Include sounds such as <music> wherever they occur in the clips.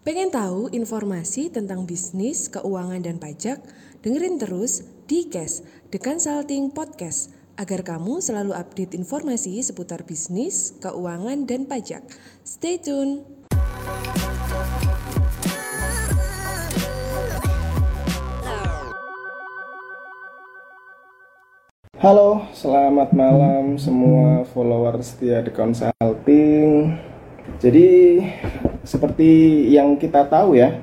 Pengen tahu informasi tentang bisnis, keuangan, dan pajak? Dengerin terus di Cash, The Consulting Podcast, agar kamu selalu update informasi seputar bisnis, keuangan, dan pajak. Stay tune! Halo, selamat malam semua follower setia The Consulting. Jadi seperti yang kita tahu ya,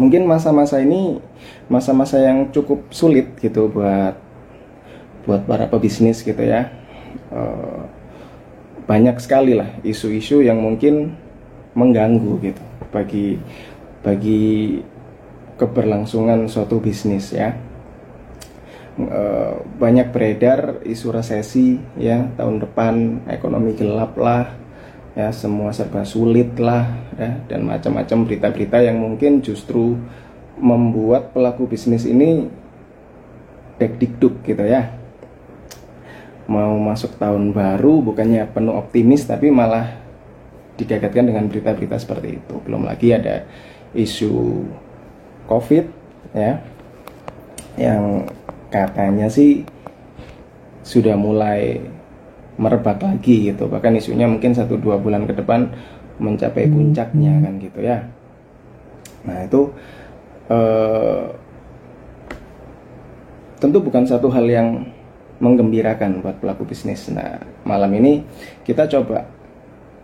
mungkin masa-masa ini masa-masa yang cukup sulit gitu buat buat para pebisnis gitu ya. Eh, banyak sekali lah isu-isu yang mungkin mengganggu gitu bagi bagi keberlangsungan suatu bisnis ya Eh, banyak beredar isu resesi ya tahun depan ekonomi gelap lah ya semua serba sulit lah ya. Dan macam-macam berita-berita yang mungkin justru membuat pelaku bisnis ini deg-dikduk gitu ya. Mau masuk tahun baru bukannya penuh optimis tapi malah digagatkan dengan berita-berita seperti itu. Belum lagi ada isu covid ya yang katanya sih sudah mulai merebak lagi gitu. Bahkan isunya mungkin satu dua bulan ke depan mencapai puncaknya kan gitu ya. Nah itu eh, tentu bukan satu hal yang menggembirakan buat pelaku bisnis. Nah malam ini kita coba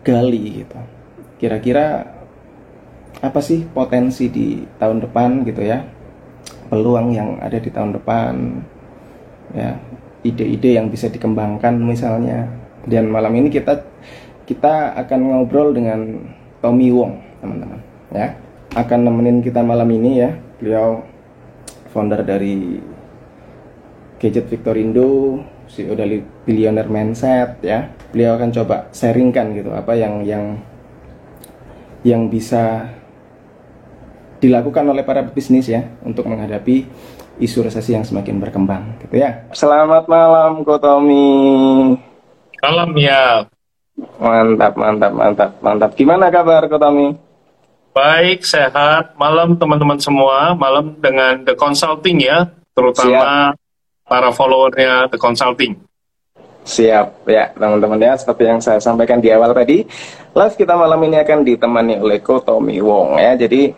gali gitu. Kira-kira apa sih potensi di tahun depan gitu ya? Peluang yang ada di tahun depan ya ide-ide yang bisa dikembangkan misalnya. Dan malam ini kita kita akan ngobrol dengan Tommy Wong teman-teman ya. Akan nemenin kita malam ini ya. Beliau founder dari Gadget Victorindo CEO dari Billionaire Mindset ya. Beliau akan coba sharingkan gitu apa yang yang yang bisa dilakukan oleh para bisnis ya untuk menghadapi isu resesi yang semakin berkembang gitu ya. Selamat malam Ko Tommy. Malam ya. Mantap, mantap, mantap, mantap. Gimana kabar Ko Tommy? Baik, sehat. Malam teman-teman semua. Malam dengan The Consulting ya, terutama Siap. para followernya The Consulting. Siap ya teman-teman ya seperti yang saya sampaikan di awal tadi live kita malam ini akan ditemani oleh Ko Tommy Wong ya jadi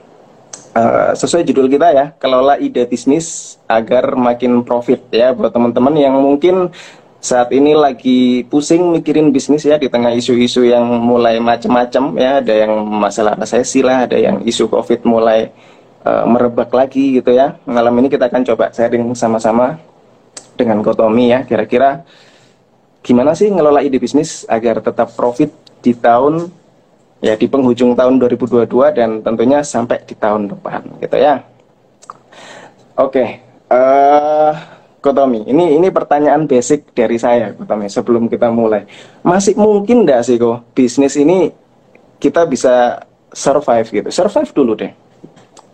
Uh, sesuai judul kita ya, kelola ide bisnis agar makin profit ya. Buat teman-teman yang mungkin saat ini lagi pusing mikirin bisnis ya di tengah isu-isu yang mulai macam-macam ya, ada yang masalah resesi lah, ada yang isu covid mulai uh, merebak lagi gitu ya. Malam ini kita akan coba sharing sama-sama dengan Kotomi ya, kira-kira gimana sih ngelola ide bisnis agar tetap profit di tahun ya di penghujung tahun 2022 dan tentunya sampai di tahun depan gitu ya. Oke, uh, Kotomi, ini ini pertanyaan basic dari saya Kotomi sebelum kita mulai. Masih mungkin nggak sih kok bisnis ini kita bisa survive gitu? Survive dulu deh.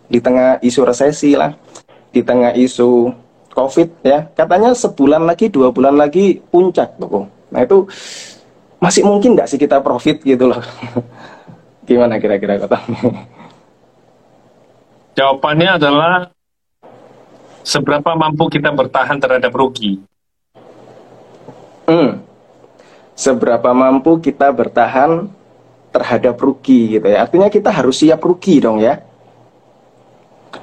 Di tengah isu resesi lah, di tengah isu COVID ya, katanya sebulan lagi, dua bulan lagi puncak tuh. Nah itu masih mungkin nggak sih kita profit gitu loh? <laughs> Gimana kira-kira kota? Jawabannya adalah seberapa mampu kita bertahan terhadap rugi. Hmm. Seberapa mampu kita bertahan terhadap rugi gitu ya. Artinya kita harus siap rugi dong ya.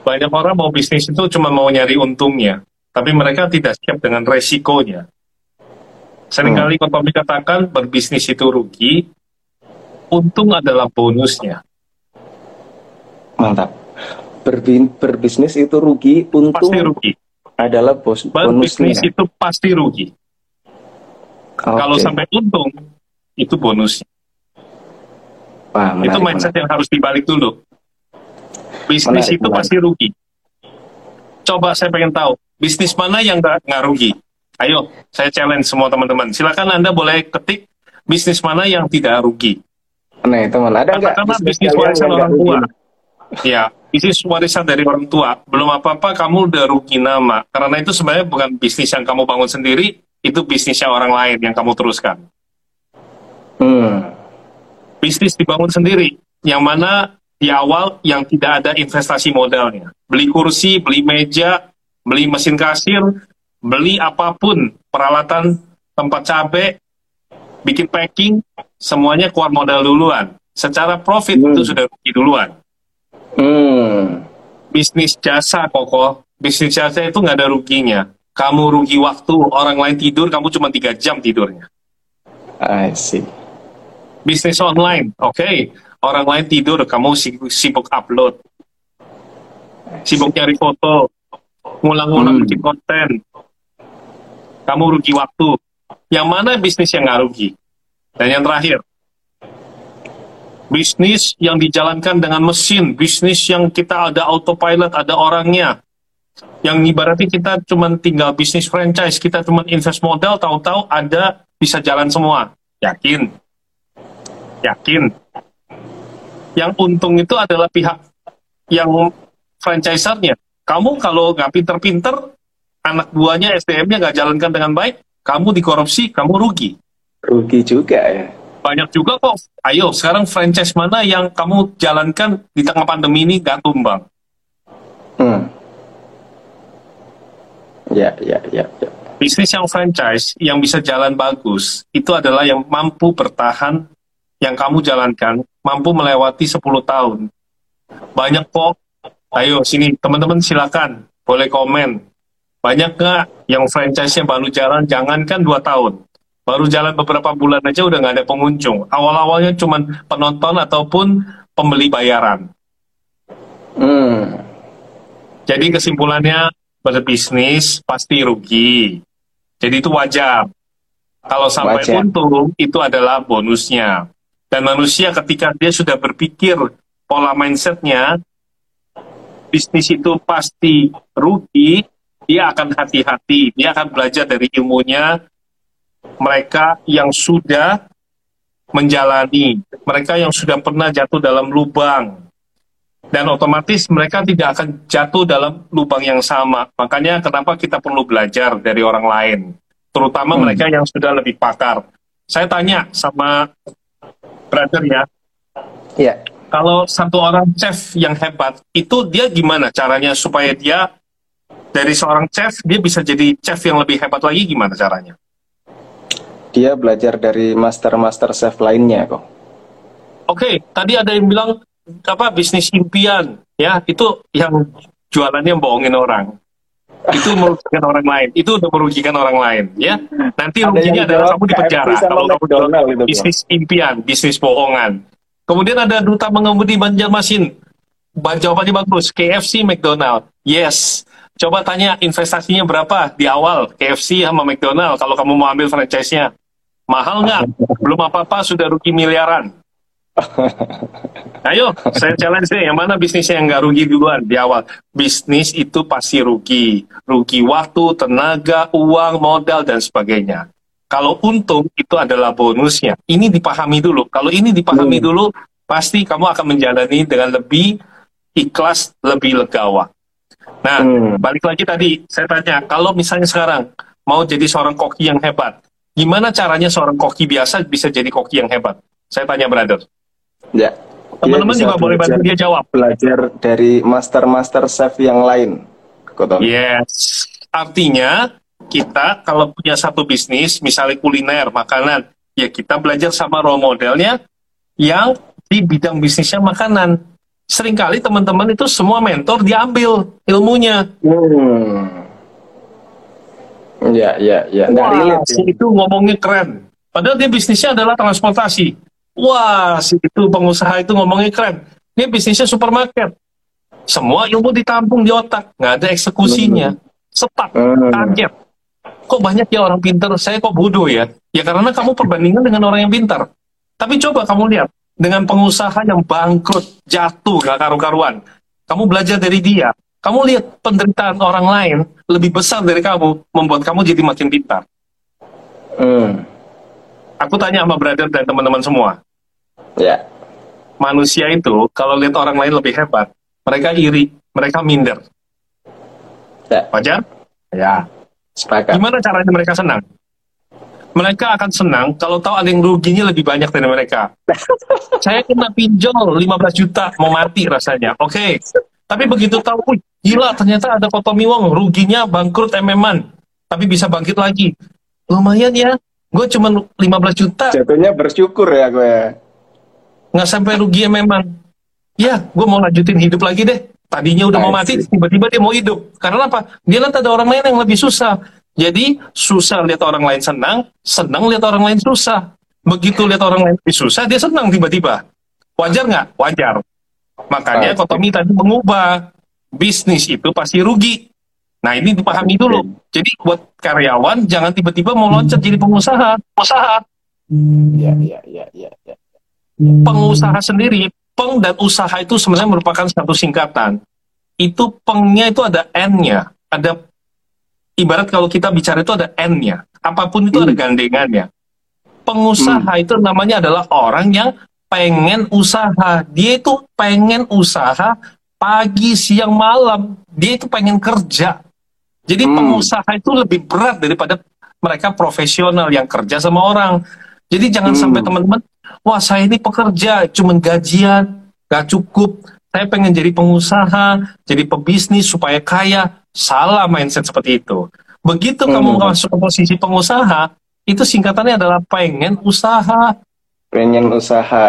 Banyak orang mau bisnis itu cuma mau nyari untungnya, tapi mereka tidak siap dengan resikonya. Seringkali hmm. kalau katakan berbisnis itu rugi, untung adalah bonusnya. Mantap. Berbi berbisnis itu rugi, untung pasti rugi. adalah bos berbisnis bonusnya. itu pasti rugi. Okay. Kalau sampai untung, itu bonusnya. Wah, menarik, itu mindset menarik. yang harus dibalik dulu. Bisnis menarik, itu menarik. pasti rugi. Coba saya pengen tahu, bisnis mana yang nggak rugi? Ayo, saya challenge semua teman-teman. Silakan Anda boleh ketik bisnis mana yang tidak rugi. Nah, teman ada nggak bisnis warisan orang tua? Ya, bisnis warisan dari orang tua. Belum apa-apa kamu udah rugi nama. Karena itu sebenarnya bukan bisnis yang kamu bangun sendiri, itu bisnisnya orang lain yang kamu teruskan. Hmm. Bisnis dibangun sendiri, yang mana di awal yang tidak ada investasi modalnya. Beli kursi, beli meja, beli mesin kasir, beli apa pun, peralatan tempat cabai, bikin packing, semuanya keluar modal duluan. Secara profit hmm. itu sudah rugi duluan. Hmm. Bisnis jasa koko, bisnis jasa itu nggak ada ruginya. Kamu rugi waktu, orang lain tidur, kamu cuma tiga jam tidurnya. I see. Bisnis online, oke. Okay. Orang lain tidur, kamu sibuk upload. Sibuk nyari foto, ngulang-ngulang hmm. bikin konten. Kamu rugi waktu. Yang mana bisnis yang nggak rugi? Dan yang terakhir, bisnis yang dijalankan dengan mesin, bisnis yang kita ada autopilot, ada orangnya. Yang ibaratnya kita cuma tinggal bisnis franchise, kita cuma invest modal, tahu-tahu ada bisa jalan semua. Yakin? Yakin? Yang untung itu adalah pihak yang franchisernya. Kamu kalau nggak pinter-pinter, anak buahnya SDM-nya nggak jalankan dengan baik, kamu dikorupsi, kamu rugi. Rugi juga ya. Banyak juga kok. Ayo, sekarang franchise mana yang kamu jalankan di tengah pandemi ini nggak tumbang? Hmm. Ya, ya, ya, ya. Bisnis yang franchise yang bisa jalan bagus itu adalah yang mampu bertahan yang kamu jalankan mampu melewati 10 tahun. Banyak kok Ayo sini teman-teman silakan boleh komen. Banyak nggak yang franchise-nya baru jalan jangankan dua tahun. Baru jalan beberapa bulan aja udah nggak ada pengunjung. Awal-awalnya cuma penonton ataupun pembeli bayaran. Hmm. Jadi kesimpulannya berbisnis pasti rugi. Jadi itu wajar. Kalau sampai wajar. untung itu adalah bonusnya. Dan manusia ketika dia sudah berpikir pola mindsetnya bisnis itu pasti rugi, dia akan hati-hati, dia akan belajar dari ilmunya mereka yang sudah menjalani, mereka yang sudah pernah jatuh dalam lubang. Dan otomatis mereka tidak akan jatuh dalam lubang yang sama. Makanya kenapa kita perlu belajar dari orang lain, terutama hmm. mereka yang sudah lebih pakar. Saya tanya sama brother ya. Iya kalau satu orang chef yang hebat itu dia gimana caranya supaya dia dari seorang chef dia bisa jadi chef yang lebih hebat lagi gimana caranya? Dia belajar dari master-master chef lainnya kok. Oke, okay, tadi ada yang bilang apa bisnis impian ya itu yang jualannya bohongin orang itu merugikan orang lain itu udah merugikan orang lain ya nanti ruginya adalah kamu di penjara kalau kamu bisnis impian bisnis bohongan Kemudian ada duta mengemudi Banjarmasin. Jawabannya bagus. KFC, McDonald. Yes. Coba tanya investasinya berapa di awal KFC sama McDonald kalau kamu mau ambil franchise-nya. Mahal nggak? Belum apa-apa sudah rugi miliaran. <laughs> Ayo, saya challenge deh, yang mana bisnisnya yang nggak rugi duluan di awal? Bisnis itu pasti rugi. Rugi waktu, tenaga, uang, modal, dan sebagainya. Kalau untung itu adalah bonusnya. Ini dipahami dulu. Kalau ini dipahami hmm. dulu, pasti kamu akan menjalani dengan lebih ikhlas, lebih legawa. Nah, hmm. balik lagi tadi, saya tanya, kalau misalnya sekarang mau jadi seorang koki yang hebat, gimana caranya seorang koki biasa bisa jadi koki yang hebat? Saya tanya, brother. Ya. Teman-teman juga boleh bantu dia jawab. Belajar dari master-master chef yang lain. Yes. Artinya, kita kalau punya satu bisnis, misalnya kuliner, makanan, ya kita belajar sama role modelnya yang di bidang bisnisnya makanan. Seringkali teman-teman itu semua mentor diambil ilmunya. Hmm. Ya, ya, ya. Wah, si itu ngomongnya keren. Padahal dia bisnisnya adalah transportasi. Wah, si itu pengusaha itu ngomongnya keren. Dia bisnisnya supermarket. Semua ilmu ditampung di otak, nggak ada eksekusinya. Sepak, hmm. kaget kok banyak ya orang pintar, saya kok bodoh ya? Ya karena kamu perbandingan dengan orang yang pintar. Tapi coba kamu lihat, dengan pengusaha yang bangkrut, jatuh, gak karu-karuan. Kamu belajar dari dia. Kamu lihat penderitaan orang lain lebih besar dari kamu, membuat kamu jadi makin pintar. Hmm. Aku tanya sama brother dan teman-teman semua. Ya. Manusia itu, kalau lihat orang lain lebih hebat, mereka iri, mereka minder. Ya. Wajar? Ya. Sepakat. Gimana caranya mereka senang? Mereka akan senang kalau tahu ada yang ruginya lebih banyak dari mereka. <laughs> Saya kena pinjol 15 juta, mau mati rasanya. Oke, okay. tapi begitu tahu, Wih, gila ternyata ada Kotomi Wong, ruginya bangkrut MM-an, tapi bisa bangkit lagi. Lumayan ya, gue cuma 15 juta. Jatuhnya bersyukur ya gue. Nggak sampai rugi MM-an. Ya, gue mau lanjutin hidup lagi deh. Tadinya udah mau mati, tiba-tiba dia mau hidup. Karena apa? Dia lihat ada orang lain yang lebih susah. Jadi susah lihat orang lain senang, senang lihat orang lain susah. Begitu lihat orang lain susah, dia senang tiba-tiba. Wajar nggak? Wajar. Makanya Kotomi tadi mengubah bisnis itu pasti rugi. Nah ini dipahami dulu. Jadi buat karyawan jangan tiba-tiba mau loncat jadi pengusaha. Pengusaha. Ya, ya, ya, ya, ya. Pengusaha sendiri peng dan usaha itu sebenarnya merupakan satu singkatan. Itu pengnya itu ada n-nya, ada ibarat kalau kita bicara itu ada n-nya. Apa pun itu hmm. ada gandengannya. Pengusaha hmm. itu namanya adalah orang yang pengen usaha. Dia itu pengen usaha pagi, siang, malam. Dia itu pengen kerja. Jadi hmm. pengusaha itu lebih berat daripada mereka profesional yang kerja sama orang. Jadi jangan hmm. sampai teman-teman wah saya ini pekerja, cuman gajian, gak cukup, saya pengen jadi pengusaha, jadi pebisnis supaya kaya. Salah mindset seperti itu. Begitu hmm. kamu masuk ke posisi pengusaha, itu singkatannya adalah pengen usaha. Pengen usaha.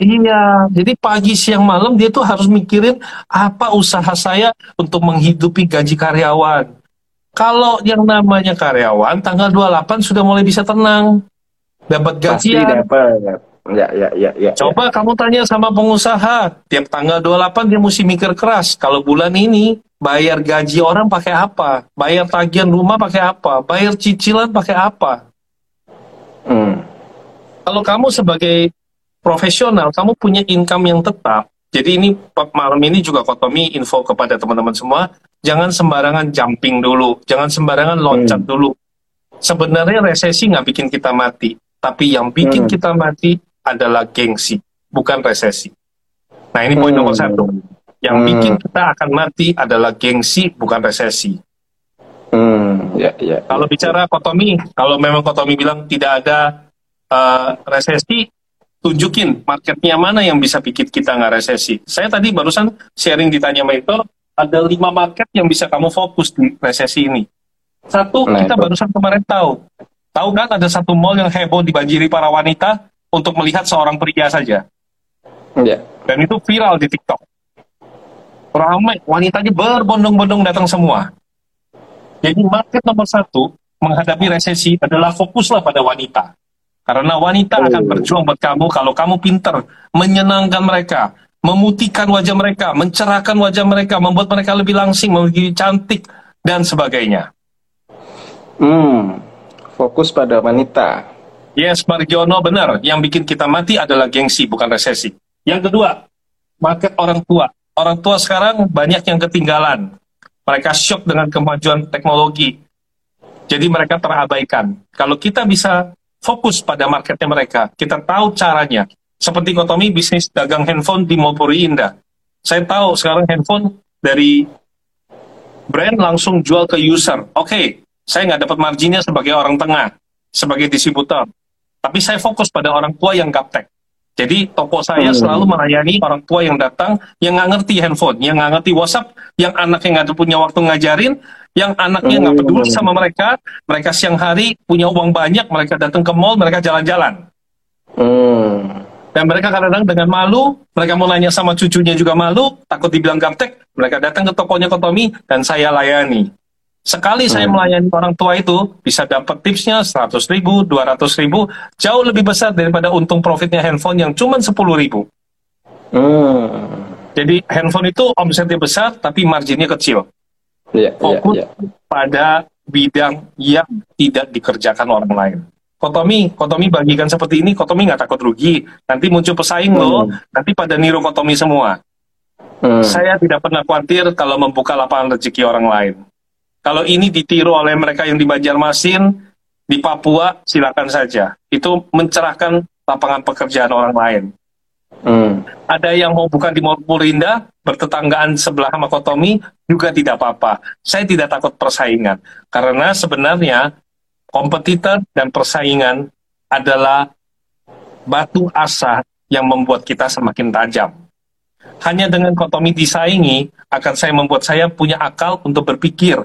Iya, jadi pagi siang malam dia tuh harus mikirin apa usaha saya untuk menghidupi gaji karyawan. Kalau yang namanya karyawan, tanggal 28 sudah mulai bisa tenang dapat gajian. Pasti dapat. Ya, ya, ya, ya. Coba ya. kamu tanya sama pengusaha, tiap tanggal 28 dia mesti mikir keras. Kalau bulan ini bayar gaji orang pakai apa? Bayar tagihan rumah pakai apa? Bayar cicilan pakai apa? Hmm. Kalau kamu sebagai profesional, kamu punya income yang tetap. Jadi ini malam ini juga Kotomi info kepada teman-teman semua, jangan sembarangan jumping dulu, jangan sembarangan loncat hmm. dulu. Sebenarnya resesi nggak bikin kita mati, tapi yang bikin hmm. kita mati adalah gengsi, bukan resesi. Nah ini poin hmm. nomor satu. Yang hmm. bikin kita akan mati adalah gengsi, bukan resesi. Hmm. Ya, ya, kalau ya, bicara kotomi, kalau memang kotomi bilang tidak ada uh, resesi, tunjukin marketnya mana yang bisa bikin kita nggak resesi. Saya tadi barusan sharing ditanya mentor, ada lima market yang bisa kamu fokus di resesi ini. Satu, nah, kita itu. barusan kemarin tahu, Tahu kan ada satu mall yang heboh dibanjiri para wanita untuk melihat seorang pria saja. Yeah. Dan itu viral di TikTok. Ramai, wanitanya berbondong-bondong datang semua. Jadi market nomor satu menghadapi resesi adalah fokuslah pada wanita. Karena wanita oh. akan berjuang buat kamu kalau kamu pinter menyenangkan mereka, memutihkan wajah mereka, mencerahkan wajah mereka, membuat mereka lebih langsing, lebih cantik, dan sebagainya. Hmm fokus pada wanita. Yes, Margiono benar. Yang bikin kita mati adalah gengsi, bukan resesi. Yang kedua, market orang tua. Orang tua sekarang banyak yang ketinggalan. Mereka shock dengan kemajuan teknologi. Jadi mereka terabaikan. Kalau kita bisa fokus pada marketnya mereka, kita tahu caranya. Seperti Kotomi bisnis dagang handphone di Mopuri Indah. Saya tahu sekarang handphone dari brand langsung jual ke user. Oke, okay, saya nggak dapat marginnya sebagai orang tengah, sebagai distributor. Tapi saya fokus pada orang tua yang gaptek. Jadi toko saya hmm. selalu melayani orang tua yang datang, yang nggak ngerti handphone, yang nggak ngerti WhatsApp, yang anaknya nggak punya waktu ngajarin, yang anaknya nggak hmm. peduli sama mereka, mereka siang hari punya uang banyak, mereka datang ke mall, mereka jalan-jalan. Hmm. Dan mereka kadang-kadang dengan malu, mereka mau nanya sama cucunya juga malu, takut dibilang gaptek, mereka datang ke tokonya Kotomi, dan saya layani. Sekali hmm. saya melayani orang tua itu bisa dapat tipsnya 100 ribu, 200 ribu, jauh lebih besar daripada untung profitnya handphone yang cuma 10 ribu. Hmm. Jadi handphone itu omsetnya besar tapi marginnya kecil. Yeah, iya, Fokus yeah, yeah. pada bidang yang tidak dikerjakan orang lain. Kotomi, Kotomi bagikan seperti ini, Kotomi nggak takut rugi. Nanti muncul pesaing hmm. loh, nanti pada niru Kotomi semua. Hmm. Saya tidak pernah khawatir kalau membuka lapangan rezeki orang lain. Kalau ini ditiru oleh mereka yang di Banjarmasin, di Papua, silakan saja. Itu mencerahkan lapangan pekerjaan orang lain. Hmm. Ada yang mau bukan di Purwinda, bertetanggaan sebelah sama Kotomi, juga tidak apa-apa. Saya tidak takut persaingan. Karena sebenarnya kompetitor dan persaingan adalah batu asa yang membuat kita semakin tajam. Hanya dengan kotomi disaingi akan saya membuat saya punya akal untuk berpikir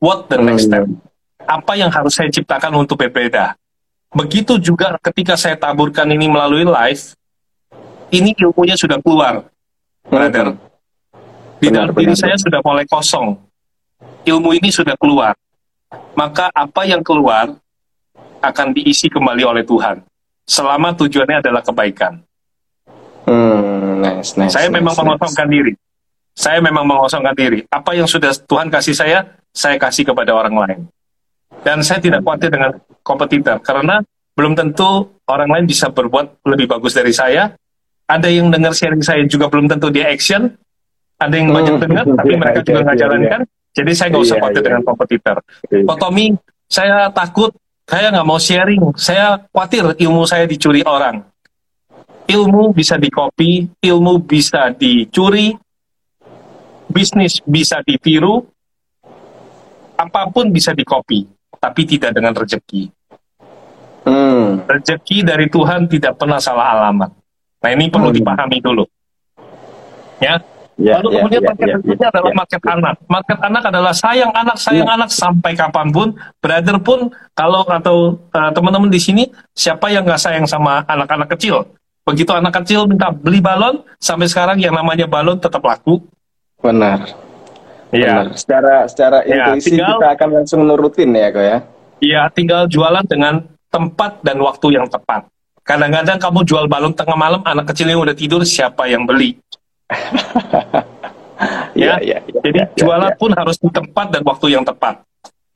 what the next step. Hmm. Apa yang harus saya ciptakan untuk berbeda. Begitu juga ketika saya taburkan ini melalui live, ini ilmunya sudah keluar, brother. Di dalam diri saya sudah mulai kosong. Ilmu ini sudah keluar maka apa yang keluar akan diisi kembali oleh Tuhan. Selama tujuannya adalah kebaikan. Hmm, nice, nice, saya nice, memang nice. mengosongkan diri. Saya memang mengosongkan diri. Apa yang sudah Tuhan kasih saya, saya kasih kepada orang lain. Dan saya tidak khawatir dengan kompetitor, karena belum tentu orang lain bisa berbuat lebih bagus dari saya. Ada yang dengar sharing saya juga belum tentu dia action. Ada yang banyak hmm. dengar, tapi mereka juga nggak jalankan. Jadi saya nggak usah iya, khawatir iya. dengan kompetitor. Iya. Pak Tommy, saya takut, saya nggak mau sharing. Saya khawatir ilmu saya dicuri orang. Ilmu bisa dikopi, ilmu bisa dicuri, bisnis bisa ditiru, apa pun bisa dikopi, tapi tidak dengan rezeki. Hmm. Rezeki dari Tuhan tidak pernah salah alamat. Nah ini perlu hmm. dipahami dulu. Ya, Ya, Lalu ya, kemudian ya, market ya, ya, adalah ya, market ya. anak. Market anak adalah sayang anak, sayang ya. anak sampai kapan pun. Brother pun kalau atau uh, teman-teman di sini siapa yang nggak sayang sama anak-anak kecil? Begitu anak kecil minta beli balon, sampai sekarang yang namanya balon tetap laku. Benar. Iya. Secara secara ya, intuisi tinggal, kita akan langsung nurutin ya, kok ya. Iya, tinggal jualan dengan tempat dan waktu yang tepat. Kadang-kadang kamu jual balon tengah malam, anak kecil yang udah tidur, siapa yang beli? <laughs> ya, ya, ya, Jadi ya, jualan ya, pun harus di tempat dan waktu yang tepat.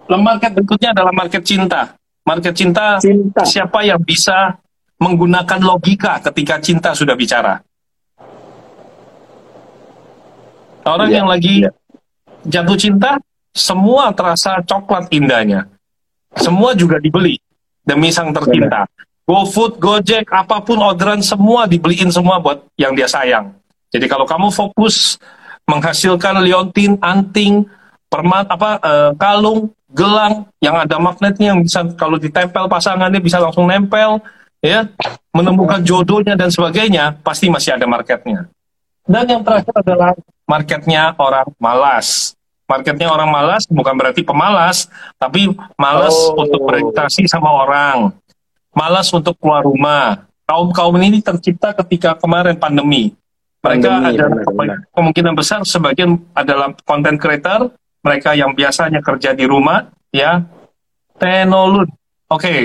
Market berikutnya adalah market cinta. Market cinta, cinta. siapa yang bisa menggunakan logika ketika cinta sudah bicara. Orang ya, yang lagi ya. jatuh cinta, semua terasa coklat indahnya. Semua juga dibeli demi sang tercinta. GoFood, Gojek, apa pun orderan semua dibeliin semua buat yang dia sayang. Jadi kalau kamu fokus menghasilkan liontin, anting, permat apa uh, kalung, gelang yang ada magnetnya yang bisa kalau ditempel pasangannya bisa langsung nempel, ya, menemukan jodohnya dan sebagainya, pasti masih ada marketnya. Dan yang terakhir adalah marketnya orang malas. Marketnya orang malas bukan berarti pemalas, tapi malas oh. untuk berinteraksi sama orang, malas untuk keluar rumah. Kaum kaum ini tercipta ketika kemarin pandemi mereka Pandemi, ada benar, benar. kemungkinan besar sebagian adalah konten creator, mereka yang biasanya kerja di rumah, ya. Tenolon. Oke, okay.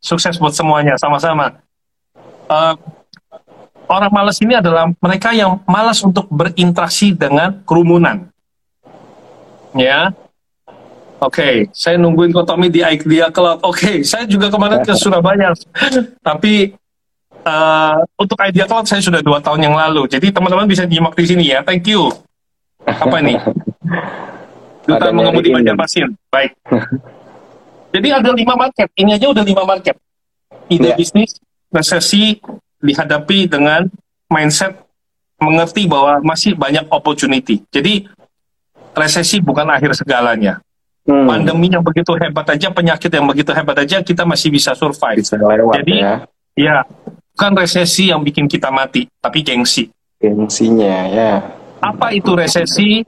sukses buat semuanya, sama-sama. Uh, orang malas ini adalah mereka yang malas untuk berinteraksi dengan kerumunan. Ya. Oke, okay. saya nungguin Kotomi di Idea Cloud. Oke, okay. saya juga kemarin ke Surabaya. <laughs> Tapi uh, untuk Idea Cloud saya sudah dua tahun yang lalu. Jadi teman-teman bisa nyimak di sini ya. Thank you. Apa ini? <laughs> Duta mengemudi pasien. Baik. <laughs> Jadi ada lima market. Ini aja udah lima market. Ide yeah. bisnis, resesi dihadapi dengan mindset mengerti bahwa masih banyak opportunity. Jadi resesi bukan akhir segalanya. Hmm. Pandemi yang begitu hebat aja, penyakit yang begitu hebat aja, kita masih bisa survive. Bisa lewat, Jadi, ya. ya, bukan resesi yang bikin kita mati, tapi gengsi. Gengsinya, ya. Apa itu resesi?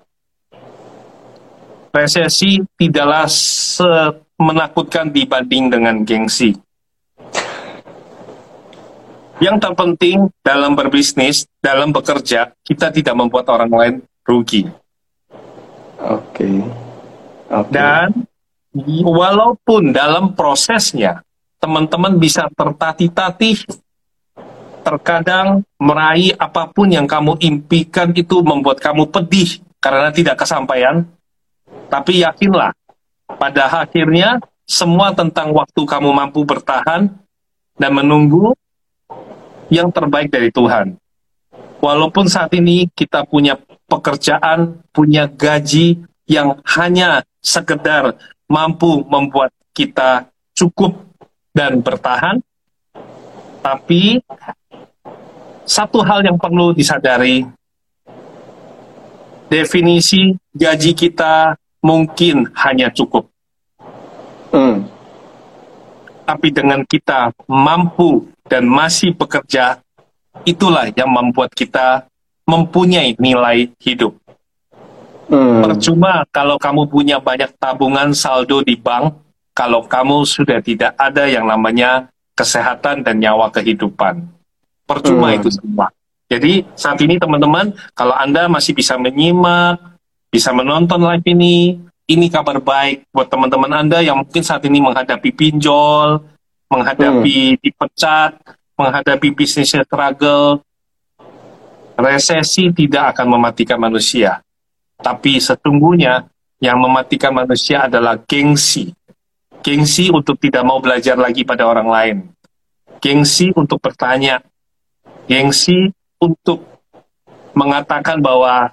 Resesi tidaklah menakutkan dibanding dengan gengsi. Yang terpenting dalam berbisnis, dalam bekerja, kita tidak membuat orang lain rugi. Oke. Okay. Okay. Dan walaupun dalam prosesnya teman-teman bisa tertatih-tatih terkadang meraih apa pun yang kamu impikan itu membuat kamu pedih karena tidak kesampaian. Tapi yakinlah, pada akhirnya semua tentang waktu kamu mampu bertahan dan menunggu yang terbaik dari Tuhan. Walaupun saat ini kita punya pekerjaan, punya gaji yang hanya sekedar mampu membuat kita cukup dan bertahan, tapi satu hal yang perlu disadari, definisi gaji kita mungkin hanya cukup. Hmm. tapi dengan kita mampu dan masih bekerja, itulah yang membuat kita mempunyai nilai hidup. Hmm. Percuma kalau kamu punya banyak tabungan saldo di bank, kalau kamu sudah tidak ada yang namanya kesehatan dan nyawa kehidupan. Percuma hmm. itu semua. Jadi saat ini teman-teman, kalau Anda masih bisa menyimak, bisa menonton live ini, ini kabar baik buat teman-teman Anda yang mungkin saat ini menghadapi pinjol, menghadapi hmm. dipecat, menghadapi bisnis struggle. Resesi tidak akan mematikan manusia tapi sesungguhnya yang mematikan manusia adalah gengsi. Gengsi untuk tidak mau belajar lagi pada orang lain. Gengsi untuk bertanya. Gengsi untuk mengatakan bahwa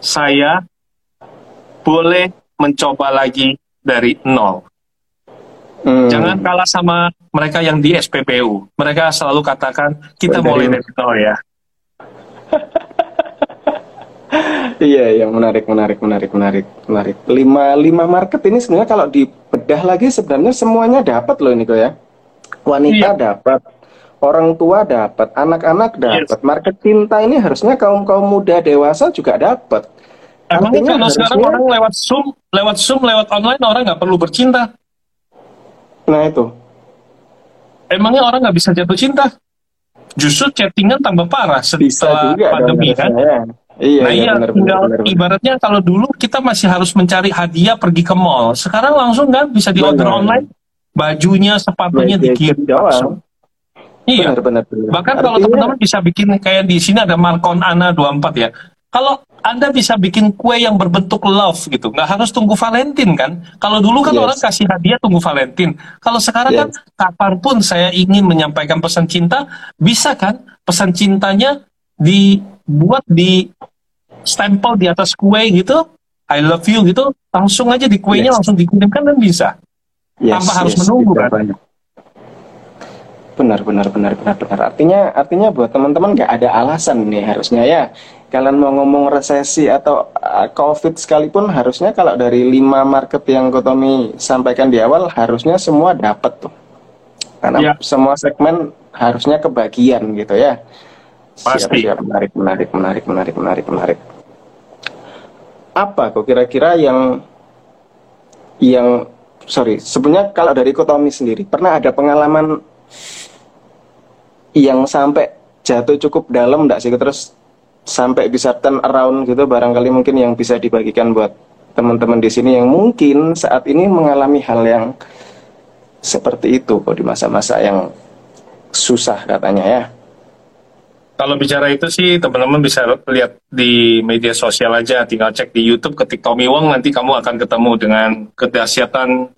saya boleh mencoba lagi dari nol. Hmm. Jangan kalah sama mereka yang di SPBU. Mereka selalu katakan kita mulai dari nol ya. <laughs> iya iya menarik menarik menarik menarik menarik lima lima market ini sebenarnya kalau dibedah lagi sebenarnya semuanya dapat loh ini kok ya wanita iya. dapat orang tua dapat anak-anak dapat yes. market cinta ini harusnya kaum kaum muda dewasa juga dapat Emangnya kalau harusnya... sekarang orang lewat zoom lewat zoom lewat online orang nggak perlu bercinta nah itu emangnya orang nggak bisa jatuh cinta justru chattingan tambah parah setelah pandemi kan ya. Iya, nah iya, iya bener, tinggal bener, bener. ibaratnya kalau dulu kita masih harus mencari hadiah pergi ke mall. Sekarang langsung kan bisa di order online, bajunya, sepatunya ya, dikirim langsung. Iya. Benar, benar, benar. Bahkan Artinya... kalau teman-teman bisa bikin kayak di sini ada Markon Ana 24 ya. Kalau Anda bisa bikin kue yang berbentuk love gitu, nggak harus tunggu Valentine kan? Kalau dulu kan yes. orang kasih hadiah tunggu Valentine. Kalau sekarang kan yes. kan kapan pun saya ingin menyampaikan pesan cinta, bisa kan pesan cintanya dibuat di stempel di atas kue gitu, I love you gitu, langsung aja di kuenya yes. langsung dikirimkan dan bisa. Yes, tanpa yes, harus menunggu kan. Banyak. Benar, benar, benar, benar, benar. Artinya, artinya buat teman-teman nggak ada alasan nih harusnya ya. Kalian mau ngomong resesi atau uh, COVID sekalipun harusnya kalau dari lima market yang Kotomi sampaikan di awal harusnya semua dapat tuh. Karena ya. semua segmen harusnya kebagian gitu ya. Pasti. Siap, siap. Menarik, menarik, menarik, menarik, menarik, menarik. Apa kok kira-kira yang yang sorry sebenarnya kalau dari Kotomi sendiri pernah ada pengalaman yang sampai jatuh cukup dalam enggak sih terus sampai bisa turn around gitu barangkali mungkin yang bisa dibagikan buat teman-teman di sini yang mungkin saat ini mengalami hal yang seperti itu kok di masa-masa yang susah katanya ya. Kalau bicara itu sih teman-teman bisa lihat di media sosial aja, tinggal cek di YouTube ketik Tommy Wong nanti kamu akan ketemu dengan kedahsyatan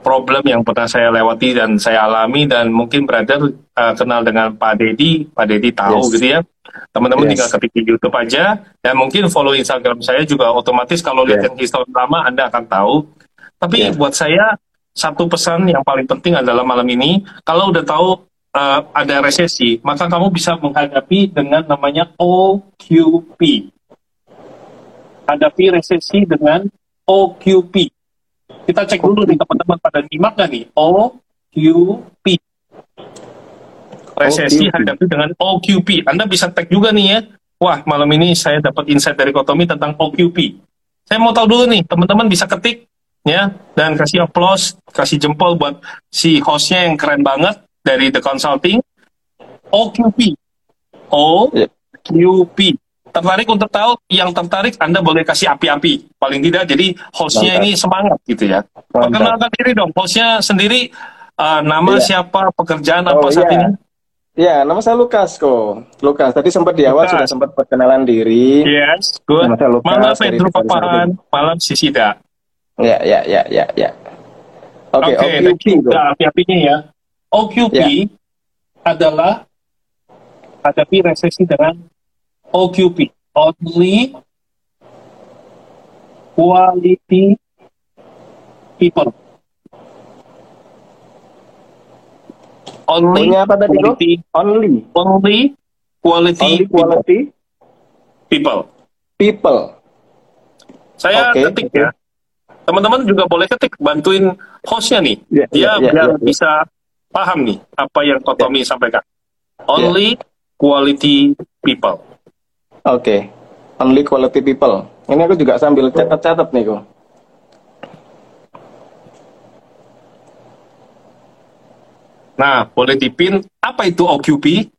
problem yang pernah saya lewati dan saya alami dan mungkin brother uh, kenal dengan Pak Dedi, Pak Dedi tahu yes. gitu ya. Teman-teman yes. tinggal ketik di YouTube aja dan mungkin follow Instagram saya juga otomatis kalau lihat yes. yang histori lama Anda akan tahu. Tapi yes. buat saya satu pesan yang paling penting adalah malam ini kalau udah tahu uh, ada resesi, maka kamu bisa menghadapi dengan namanya OQP. Hadapi resesi dengan OQP. Kita cek dulu nih teman-teman pada nyimak nggak nih? OQP. Resesi OQP. hadapi dengan OQP. Anda bisa tag juga nih ya. Wah, malam ini saya dapat insight dari Kotomi tentang OQP. Saya mau tahu dulu nih, teman-teman bisa ketik ya dan kasih applause, kasih jempol buat si hostnya yang keren banget dari The Consulting OQP OQP tertarik untuk tahu yang tertarik Anda boleh kasih api-api paling tidak jadi hostnya ini semangat gitu ya perkenalkan diri dong hostnya sendiri uh, nama iya. siapa pekerjaan oh, apa saat iya. ini Ya, nama saya Lukas kok. Lukas, tadi sempat di awal Lukas. sudah sempat perkenalan diri. Yes, good. Nama saya Lukas, Malam Pedro Papahan, malam Sisida. Ya, ya, ya, ya, ya. Oke, okay, okay, OQP. api-apinya ya. OQP yeah. adalah hadapi resesi dengan OQP, only quality people. Only Punya apa tadi quality, only only quality, only quality people. People. Saya okay, ketik okay. ya. teman-teman juga boleh ketik bantuin hostnya nih yeah, dia yeah, yeah, biar yeah, bisa paham nih apa yang Kotomi yeah. sampaikan only yeah. quality people oke okay. only quality people ini aku juga sambil catat-catat nih kok Nah, boleh dipin apa itu OQP?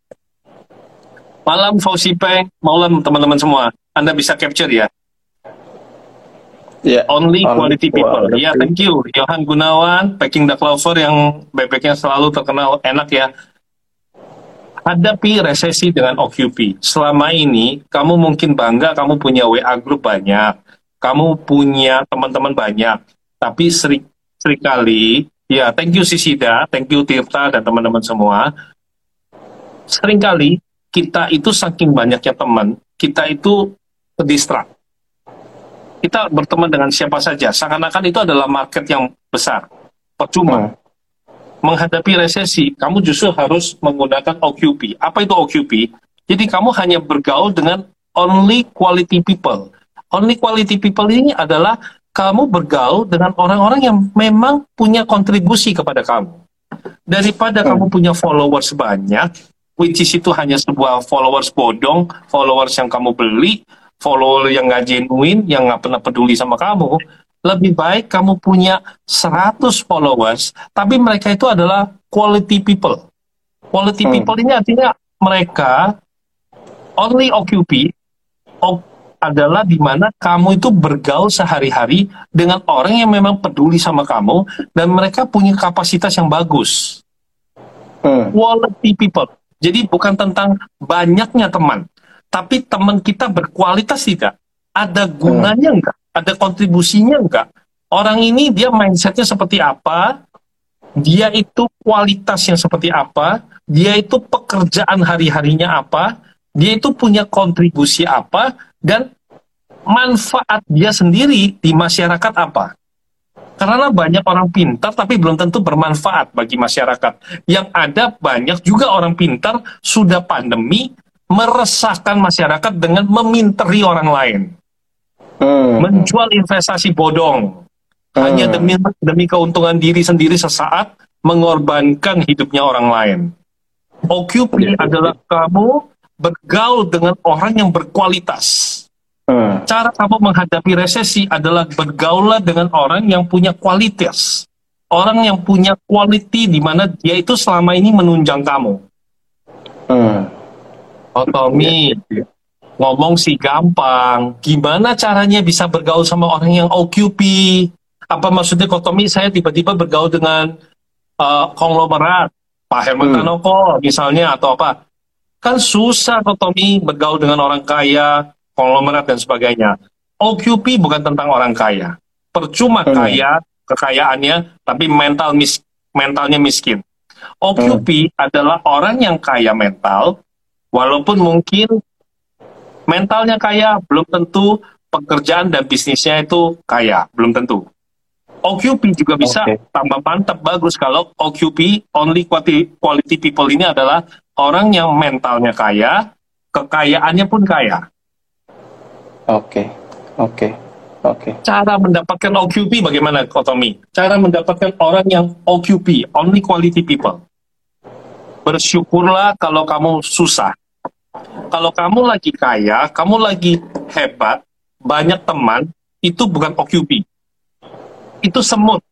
Malam Fauzi Peng, malam teman-teman semua. Anda bisa capture ya. Yeah. Only quality people. Ya, yeah, thank you. Johan Gunawan, Packing the Clover yang bebeknya selalu terkenal enak ya. Hadapi resesi dengan OQP. Selama ini, kamu mungkin bangga kamu punya WA group banyak. Kamu punya teman-teman banyak. Tapi sering, sering kali Ya, thank you Sisida, thank you Tirta dan teman-teman semua. Seringkali kita itu saking banyaknya teman, kita itu terdistrak. Kita berteman dengan siapa saja, seakan-akan itu adalah market yang besar. Percuma. Hmm. Menghadapi resesi, kamu justru harus menggunakan OQP. Apa itu OQP? Jadi kamu hanya bergaul dengan only quality people. Only quality people ini adalah kamu bergaul dengan orang-orang yang memang punya kontribusi kepada kamu. Daripada hmm. kamu punya followers banyak, which is itu hanya sebuah followers bodong, followers yang kamu beli, follower yang nggak genuine, yang nggak pernah peduli sama kamu, lebih baik kamu punya 100 followers, tapi mereka itu adalah quality people. Quality hmm. people ini artinya mereka only occupy, adalah di mana kamu itu bergaul sehari-hari dengan orang yang memang peduli sama kamu dan mereka punya kapasitas yang bagus. Hmm. Quality people. Jadi bukan tentang banyaknya teman, tapi teman kita berkualitas tidak. Ada gunanya hmm. enggak? Ada kontribusinya enggak? Orang ini dia mindsetnya seperti apa? Dia itu kualitasnya seperti apa? Dia itu pekerjaan hari-harinya apa? Dia itu punya kontribusi apa? dan manfaat dia sendiri di masyarakat apa? Karena banyak orang pintar tapi belum tentu bermanfaat bagi masyarakat. Yang ada banyak juga orang pintar sudah pandemi meresahkan masyarakat dengan meminteri orang lain. Hmm. Menjual investasi bodong. Hmm. Hanya demi demi keuntungan diri sendiri sesaat mengorbankan hidupnya orang lain. OQP adalah kamu bergaul dengan orang yang berkualitas. Hmm. Cara kamu menghadapi resesi adalah bergaullah dengan orang yang punya kualitas. Orang yang punya quality di mana dia itu selama ini menunjang kamu. Hmm. Iya, iya. Ngomong sih gampang. Gimana caranya bisa bergaul sama orang yang OQP? Apa maksudnya kok Tommy saya tiba-tiba bergaul dengan uh, konglomerat, Pak Herman hmm. Tanoko misalnya atau apa? Kan susah Tommy bergaul dengan orang kaya, konglomerat dan sebagainya. OQP bukan tentang orang kaya. Percuma hmm. kaya, kekayaannya, tapi mental mis mentalnya miskin. OQP hmm. adalah orang yang kaya mental, walaupun mungkin mentalnya kaya, belum tentu pekerjaan dan bisnisnya itu kaya, belum tentu. OQP juga bisa okay. tambah mantap bagus kalau OQP only quality, quality people ini adalah orang yang mentalnya kaya, kekayaannya pun kaya. Oke, oke, oke. Cara mendapatkan OQP bagaimana, Kotomi? Cara mendapatkan orang yang OQP, only quality people. Bersyukurlah kalau kamu susah. Kalau kamu lagi kaya, kamu lagi hebat, banyak teman, itu bukan OQP. Itu semut.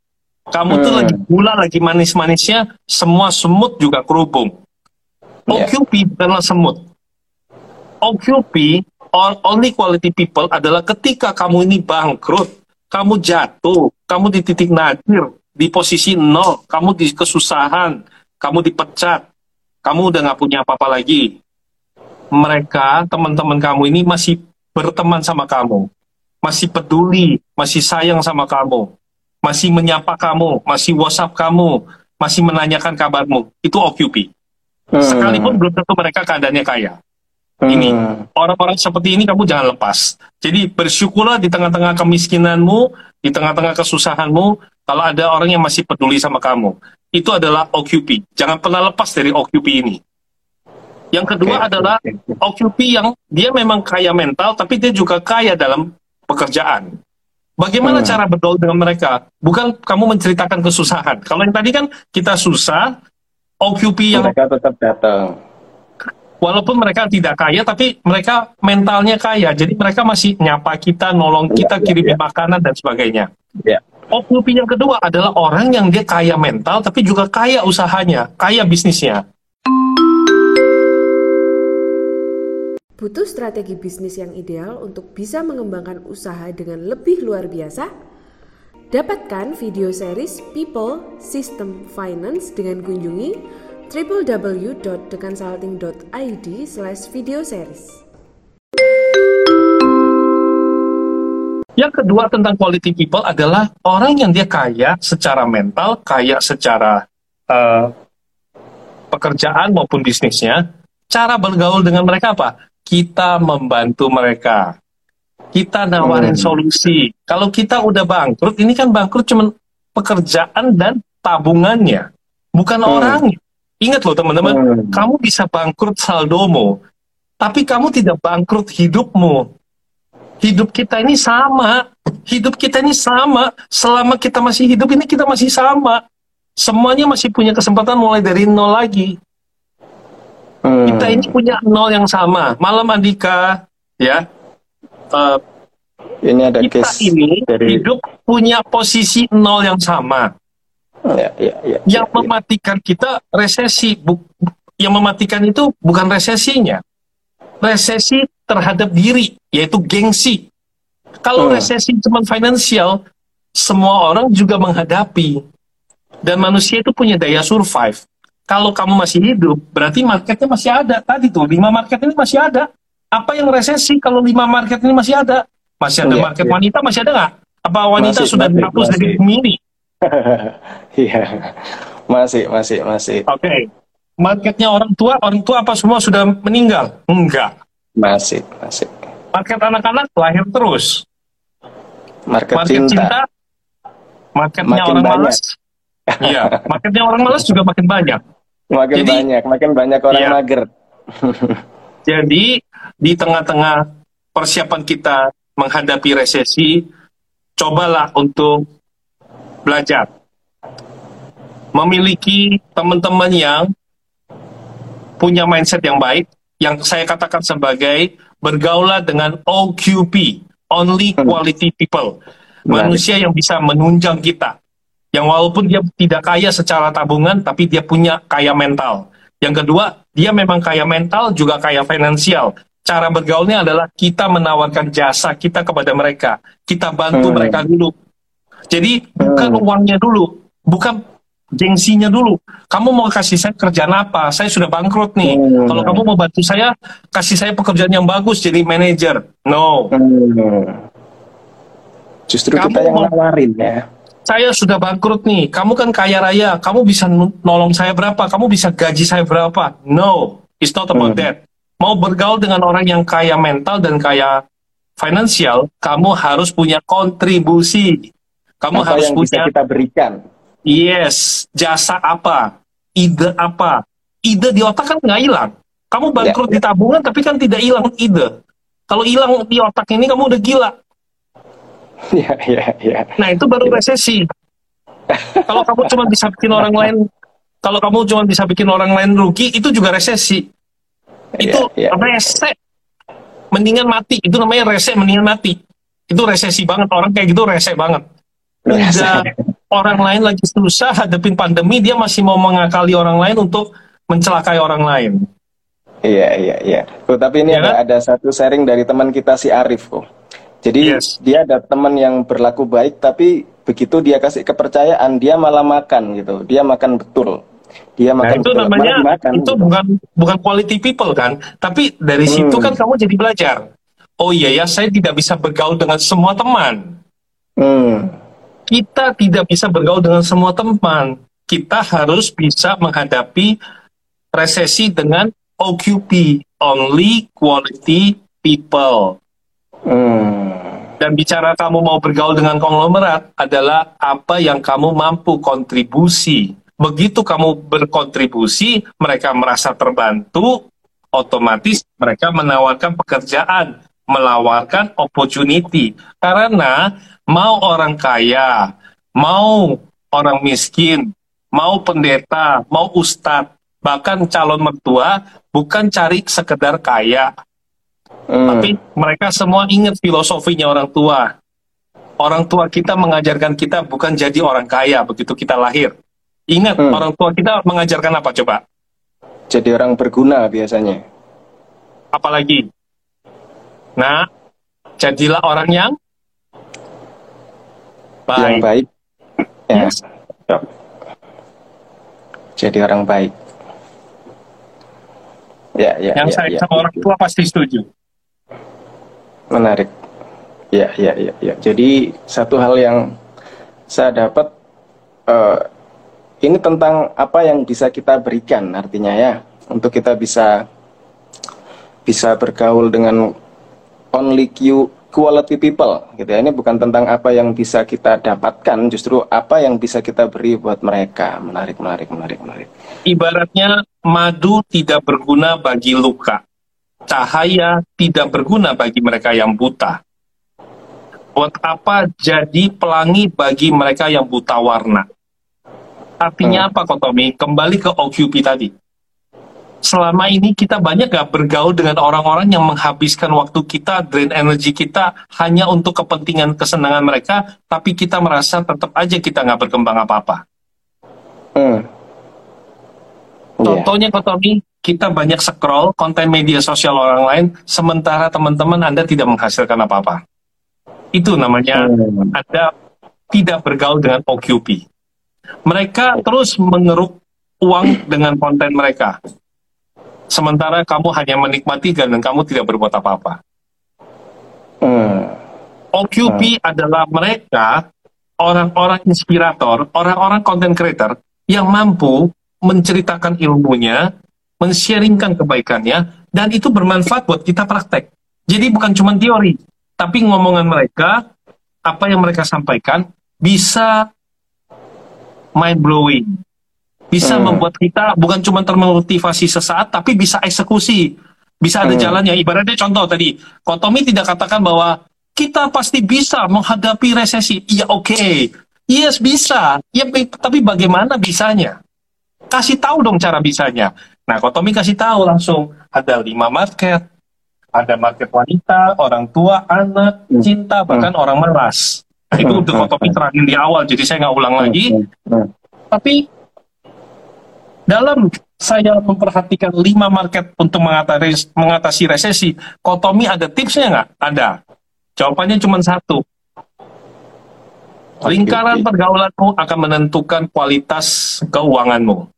Kamu hmm. tuh lagi gula, lagi manis-manisnya, semua semut juga kerubung OQP yeah. bukanlah semut. OQP, only quality people adalah ketika kamu ini bangkrut, kamu jatuh, kamu di titik nadir, di posisi nol, kamu di kesusahan, kamu dipecat, kamu udah nggak punya apa-apa lagi. Mereka, teman-teman kamu ini masih berteman sama kamu, masih peduli, masih sayang sama kamu, masih menyapa kamu, masih WhatsApp kamu, masih menanyakan kabarmu. Itu OQP. Hmm. Sekalipun belum tentu mereka keadaannya kaya. Hmm. Ini orang-orang seperti ini kamu jangan lepas. Jadi bersyukurlah di tengah-tengah kemiskinanmu, di tengah-tengah kesusahanmu, kalau ada orang yang masih peduli sama kamu. Itu adalah OQP. Jangan pernah lepas dari OQP ini. Yang kedua okay. adalah OQP yang dia memang kaya mental, tapi dia juga kaya dalam pekerjaan. Bagaimana hmm. cara bergaul dengan mereka? Bukan kamu menceritakan kesusahan. Kalau yang tadi kan kita susah, OQP yang mereka tetap datang. Walaupun mereka tidak kaya, tapi mereka mentalnya kaya. Jadi mereka masih nyapa kita, nolong kita, ya, kirim ya. makanan dan sebagainya. Ya. OQP yang kedua adalah orang yang dia kaya mental, tapi juga kaya usahanya, kaya bisnisnya. Butuh strategi bisnis yang ideal untuk bisa mengembangkan usaha dengan lebih luar biasa? Dapatkan video series People System Finance dengan kunjungi www.deconsulting.id slash video series. Yang kedua tentang quality people adalah orang yang dia kaya secara mental, kaya secara uh, pekerjaan maupun bisnisnya. Cara bergaul dengan mereka apa? Kita membantu mereka. Kita nawarin hmm. solusi. Kalau kita udah bangkrut, ini kan bangkrut cuma pekerjaan dan tabungannya, bukan hmm. orangnya. Ingat loh teman-teman, hmm. kamu bisa bangkrut saldomu, tapi kamu tidak bangkrut hidupmu. Hidup kita ini sama, hidup kita ini sama. Selama kita masih hidup ini kita masih sama. Semuanya masih punya kesempatan mulai dari nol lagi. Hmm. Kita ini punya nol yang sama. Malam Andika, ya. Uh, ini ada kita case ini dari... hidup punya posisi nol yang sama. Ya, ya, ya, yang ya, mematikan kita resesi. Bu, yang mematikan itu bukan resesinya. Resesi terhadap diri, yaitu gengsi. Kalau hmm. resesi cuma finansial, semua orang juga menghadapi. Dan manusia itu punya daya survive kalau kamu masih hidup, berarti marketnya masih ada. Tadi tuh, lima market ini masih ada. Apa yang resesi kalau lima market ini masih ada? Masih ada iya, market iya. wanita, masih ada nggak? Apa wanita masih, sudah dihapus dari bumi ini? <laughs> Iya, masih, masih, masih. Oke. Okay. Marketnya orang tua, orang tua apa semua sudah meninggal? Enggak. Masih, masih. Market anak-anak lahir terus. Market, market cinta. cinta marketnya Makin orang banyak. malas. Iya, marketnya orang malas juga makin banyak. Makin Jadi, banyak, makin banyak orang iya. mager. <laughs> Jadi di tengah-tengah persiapan kita menghadapi resesi, cobalah untuk belajar. Memiliki teman-teman yang punya mindset yang baik, yang saya katakan sebagai bergaulah dengan OQP, Only hmm. Quality People. Manusia yang bisa menunjang kita, yang walaupun dia tidak kaya secara tabungan, tapi dia punya kaya mental. Yang kedua, dia memang kaya mental, juga kaya finansial. Cara bergaulnya adalah kita menawarkan jasa kita kepada mereka. Kita bantu hmm. mereka dulu. Jadi bukan hmm. uangnya dulu, bukan gengsinya dulu. Kamu mau kasih saya kerjaan apa? Saya sudah bangkrut nih. Hmm. Kalau kamu mau bantu saya, kasih saya pekerjaan yang bagus jadi manajer. No. Hmm. Justru kamu kita yang nawarin ya saya sudah bangkrut nih, kamu kan kaya raya, kamu bisa nolong saya berapa, kamu bisa gaji saya berapa. No, it's not about hmm. that. Mau bergaul dengan orang yang kaya mental dan kaya finansial, kamu harus punya kontribusi. Kamu apa harus yang punya bisa kita berikan. Yes, jasa apa, ide apa. Ide di otak kan nggak hilang. Kamu bangkrut yeah, yeah. di tabungan tapi kan tidak hilang ide. Kalau hilang di otak ini kamu udah gila. Iya, <laughs> iya, iya. Nah, itu baru resesi. kalau kamu cuma bisa bikin orang lain kalau kamu cuma bisa bikin orang lain rugi, itu juga resesi. Itu yeah, yeah. rese. Mendingan mati. Itu namanya rese, mendingan mati. Itu resesi banget. Orang kayak gitu rese banget. Udah orang lain lagi susah hadapin pandemi, dia masih mau mengakali orang lain untuk mencelakai orang lain. Iya, iya, iya. Tapi ini ya ada, kan? ada satu sharing dari teman kita si Arif kok. Jadi yes. dia ada teman yang berlaku baik tapi begitu dia kasih kepercayaan dia malah makan gitu. Dia makan betul. Dia nah, makan itu betul. namanya makan, itu gitu. bukan bukan quality people kan. Tapi dari hmm. situ kan kamu jadi belajar. Oh iya ya, saya tidak bisa bergaul dengan semua teman. Hmm. Kita tidak bisa bergaul dengan semua teman. Kita harus bisa menghadapi resesi dengan OQP, only quality people. Hmm. Dan bicara kamu mau bergaul dengan konglomerat adalah apa yang kamu mampu kontribusi. Begitu kamu berkontribusi, mereka merasa terbantu, otomatis mereka menawarkan pekerjaan melawarkan opportunity. Karena mau orang kaya, mau orang miskin, mau pendeta, mau ustadz, bahkan calon mertua bukan cari sekedar kaya. Hmm. Tapi mereka semua ingat filosofinya orang tua. Orang tua kita mengajarkan kita bukan jadi orang kaya begitu kita lahir. Ingat, hmm. orang tua kita mengajarkan apa coba? Jadi orang berguna biasanya. Apalagi? Nah, jadilah orang yang baik. Yang baik. Ya. Yes. Jadi orang baik. Ya, ya. Yang ya, saya ya, sama ya. orang tua pasti setuju. Menarik. Ya, ya, ya, ya. Jadi satu hal yang saya dapat uh, ini tentang apa yang bisa kita berikan artinya ya untuk kita bisa bisa bergaul dengan only you quality people gitu ya. Ini bukan tentang apa yang bisa kita dapatkan, justru apa yang bisa kita beri buat mereka. Menarik, menarik, menarik, menarik. Ibaratnya madu tidak berguna bagi luka. Cahaya tidak berguna bagi mereka yang buta buat apa jadi pelangi bagi mereka yang buta warna? Artinya hmm. apa Kotomi? Kembali ke OQP tadi. Selama ini kita banyak gak bergaul dengan orang-orang yang menghabiskan waktu kita, drain energi kita hanya untuk kepentingan kesenangan mereka, tapi kita merasa tetap aja kita nggak berkembang apa-apa. Hmm. Contohnya yeah. Kotomi, kita banyak scroll konten media sosial orang lain, sementara teman-teman Anda tidak menghasilkan apa-apa. Itu namanya hmm. Anda tidak bergaul dengan OQP. Mereka terus mengeruk uang dengan konten mereka. Sementara kamu hanya menikmati dan kamu tidak berbuat apa-apa. Hmm. OQP hmm. adalah mereka orang-orang inspirator, orang-orang content creator yang mampu menceritakan ilmunya, men-sharingkan kebaikannya, dan itu bermanfaat buat kita praktek. Jadi bukan cuma teori, tapi ngomongan mereka, apa yang mereka sampaikan bisa mind blowing. Bisa hmm. membuat kita bukan cuma termotivasi sesaat, tapi bisa eksekusi. Bisa ada hmm. jalannya. Ibaratnya contoh tadi, Kotomi tidak katakan bahwa kita pasti bisa menghadapi resesi. Iya oke, okay. yes bisa. Ya, tapi bagaimana bisanya? Kasih tahu dong cara bisanya. Nah, Kotomi kasih tahu langsung ada lima market, ada market wanita, orang tua, anak, hmm. cinta, bahkan hmm. orang meras. Nah, itu udah hmm. topik terakhir di awal, jadi saya nggak ulang lagi. Tapi dalam saya memperhatikan lima market untuk mengatasi, mengatasi resesi, Kotomi ada tipsnya nggak? Ada. Jawabannya cuma satu. Lingkaran pergaulanmu akan menentukan kualitas keuanganmu.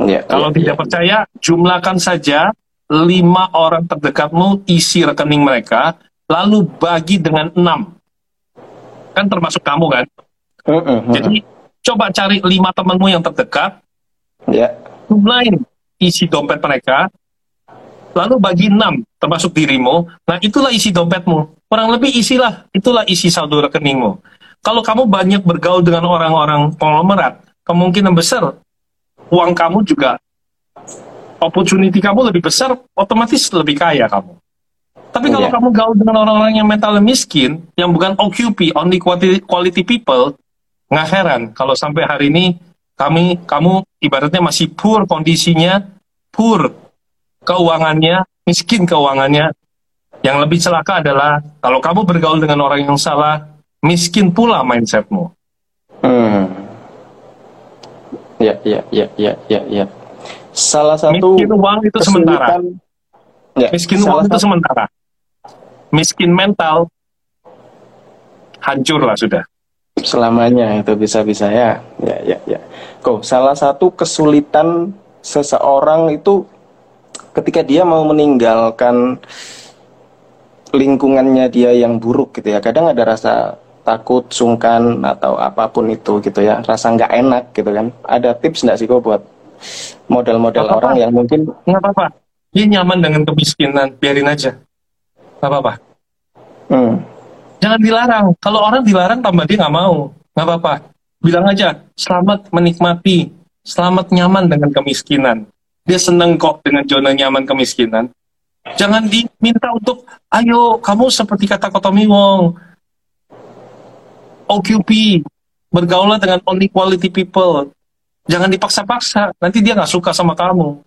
Ya, Kalau ya, tidak ya. percaya, jumlahkan saja lima orang terdekatmu isi rekening mereka, lalu bagi dengan enam. Kan termasuk kamu kan? Uh, uh, uh, Jadi coba cari lima temanmu yang terdekat, ya. jumlahin isi dompet mereka, lalu bagi enam, termasuk dirimu. Nah itulah isi dompetmu. Kurang lebih isilah, itulah isi saldo rekeningmu. Kalau kamu banyak bergaul dengan orang-orang konglomerat, kemungkinan besar uang kamu juga opportunity kamu lebih besar, otomatis lebih kaya kamu. Tapi kalau yeah. kamu gaul dengan orang-orang yang mental miskin, yang bukan OQP, only quality, quality people, nggak heran kalau sampai hari ini kami kamu ibaratnya masih poor kondisinya, poor keuangannya, miskin keuangannya. Yang lebih celaka adalah kalau kamu bergaul dengan orang yang salah, miskin pula mindsetmu. Hmm. Ya, ya, ya, ya, ya, ya. Salah satu miskin uang itu sementara. Ya, miskin uang itu sementara. Miskin mental hancur lah sudah. Selamanya itu bisa-bisa ya. Ya, ya, ya. Kok salah satu kesulitan seseorang itu ketika dia mau meninggalkan lingkungannya dia yang buruk gitu ya. Kadang ada rasa takut, sungkan atau apa pun itu gitu ya, rasa nggak enak gitu kan. Ada tips nggak sih kok buat model-model orang yang mungkin nggak apa-apa, dia nyaman dengan kemiskinan, biarin aja, nggak apa-apa. Hmm. Jangan dilarang. Kalau orang dilarang tambah dia nggak mau, nggak apa-apa. Bilang aja, selamat menikmati, selamat nyaman dengan kemiskinan. Dia seneng kok dengan zona nyaman kemiskinan. Jangan diminta untuk, ayo kamu seperti kata Kotomi Wong, OQP, bergaulah dengan only quality people. Jangan dipaksa-paksa, nanti dia nggak suka sama kamu.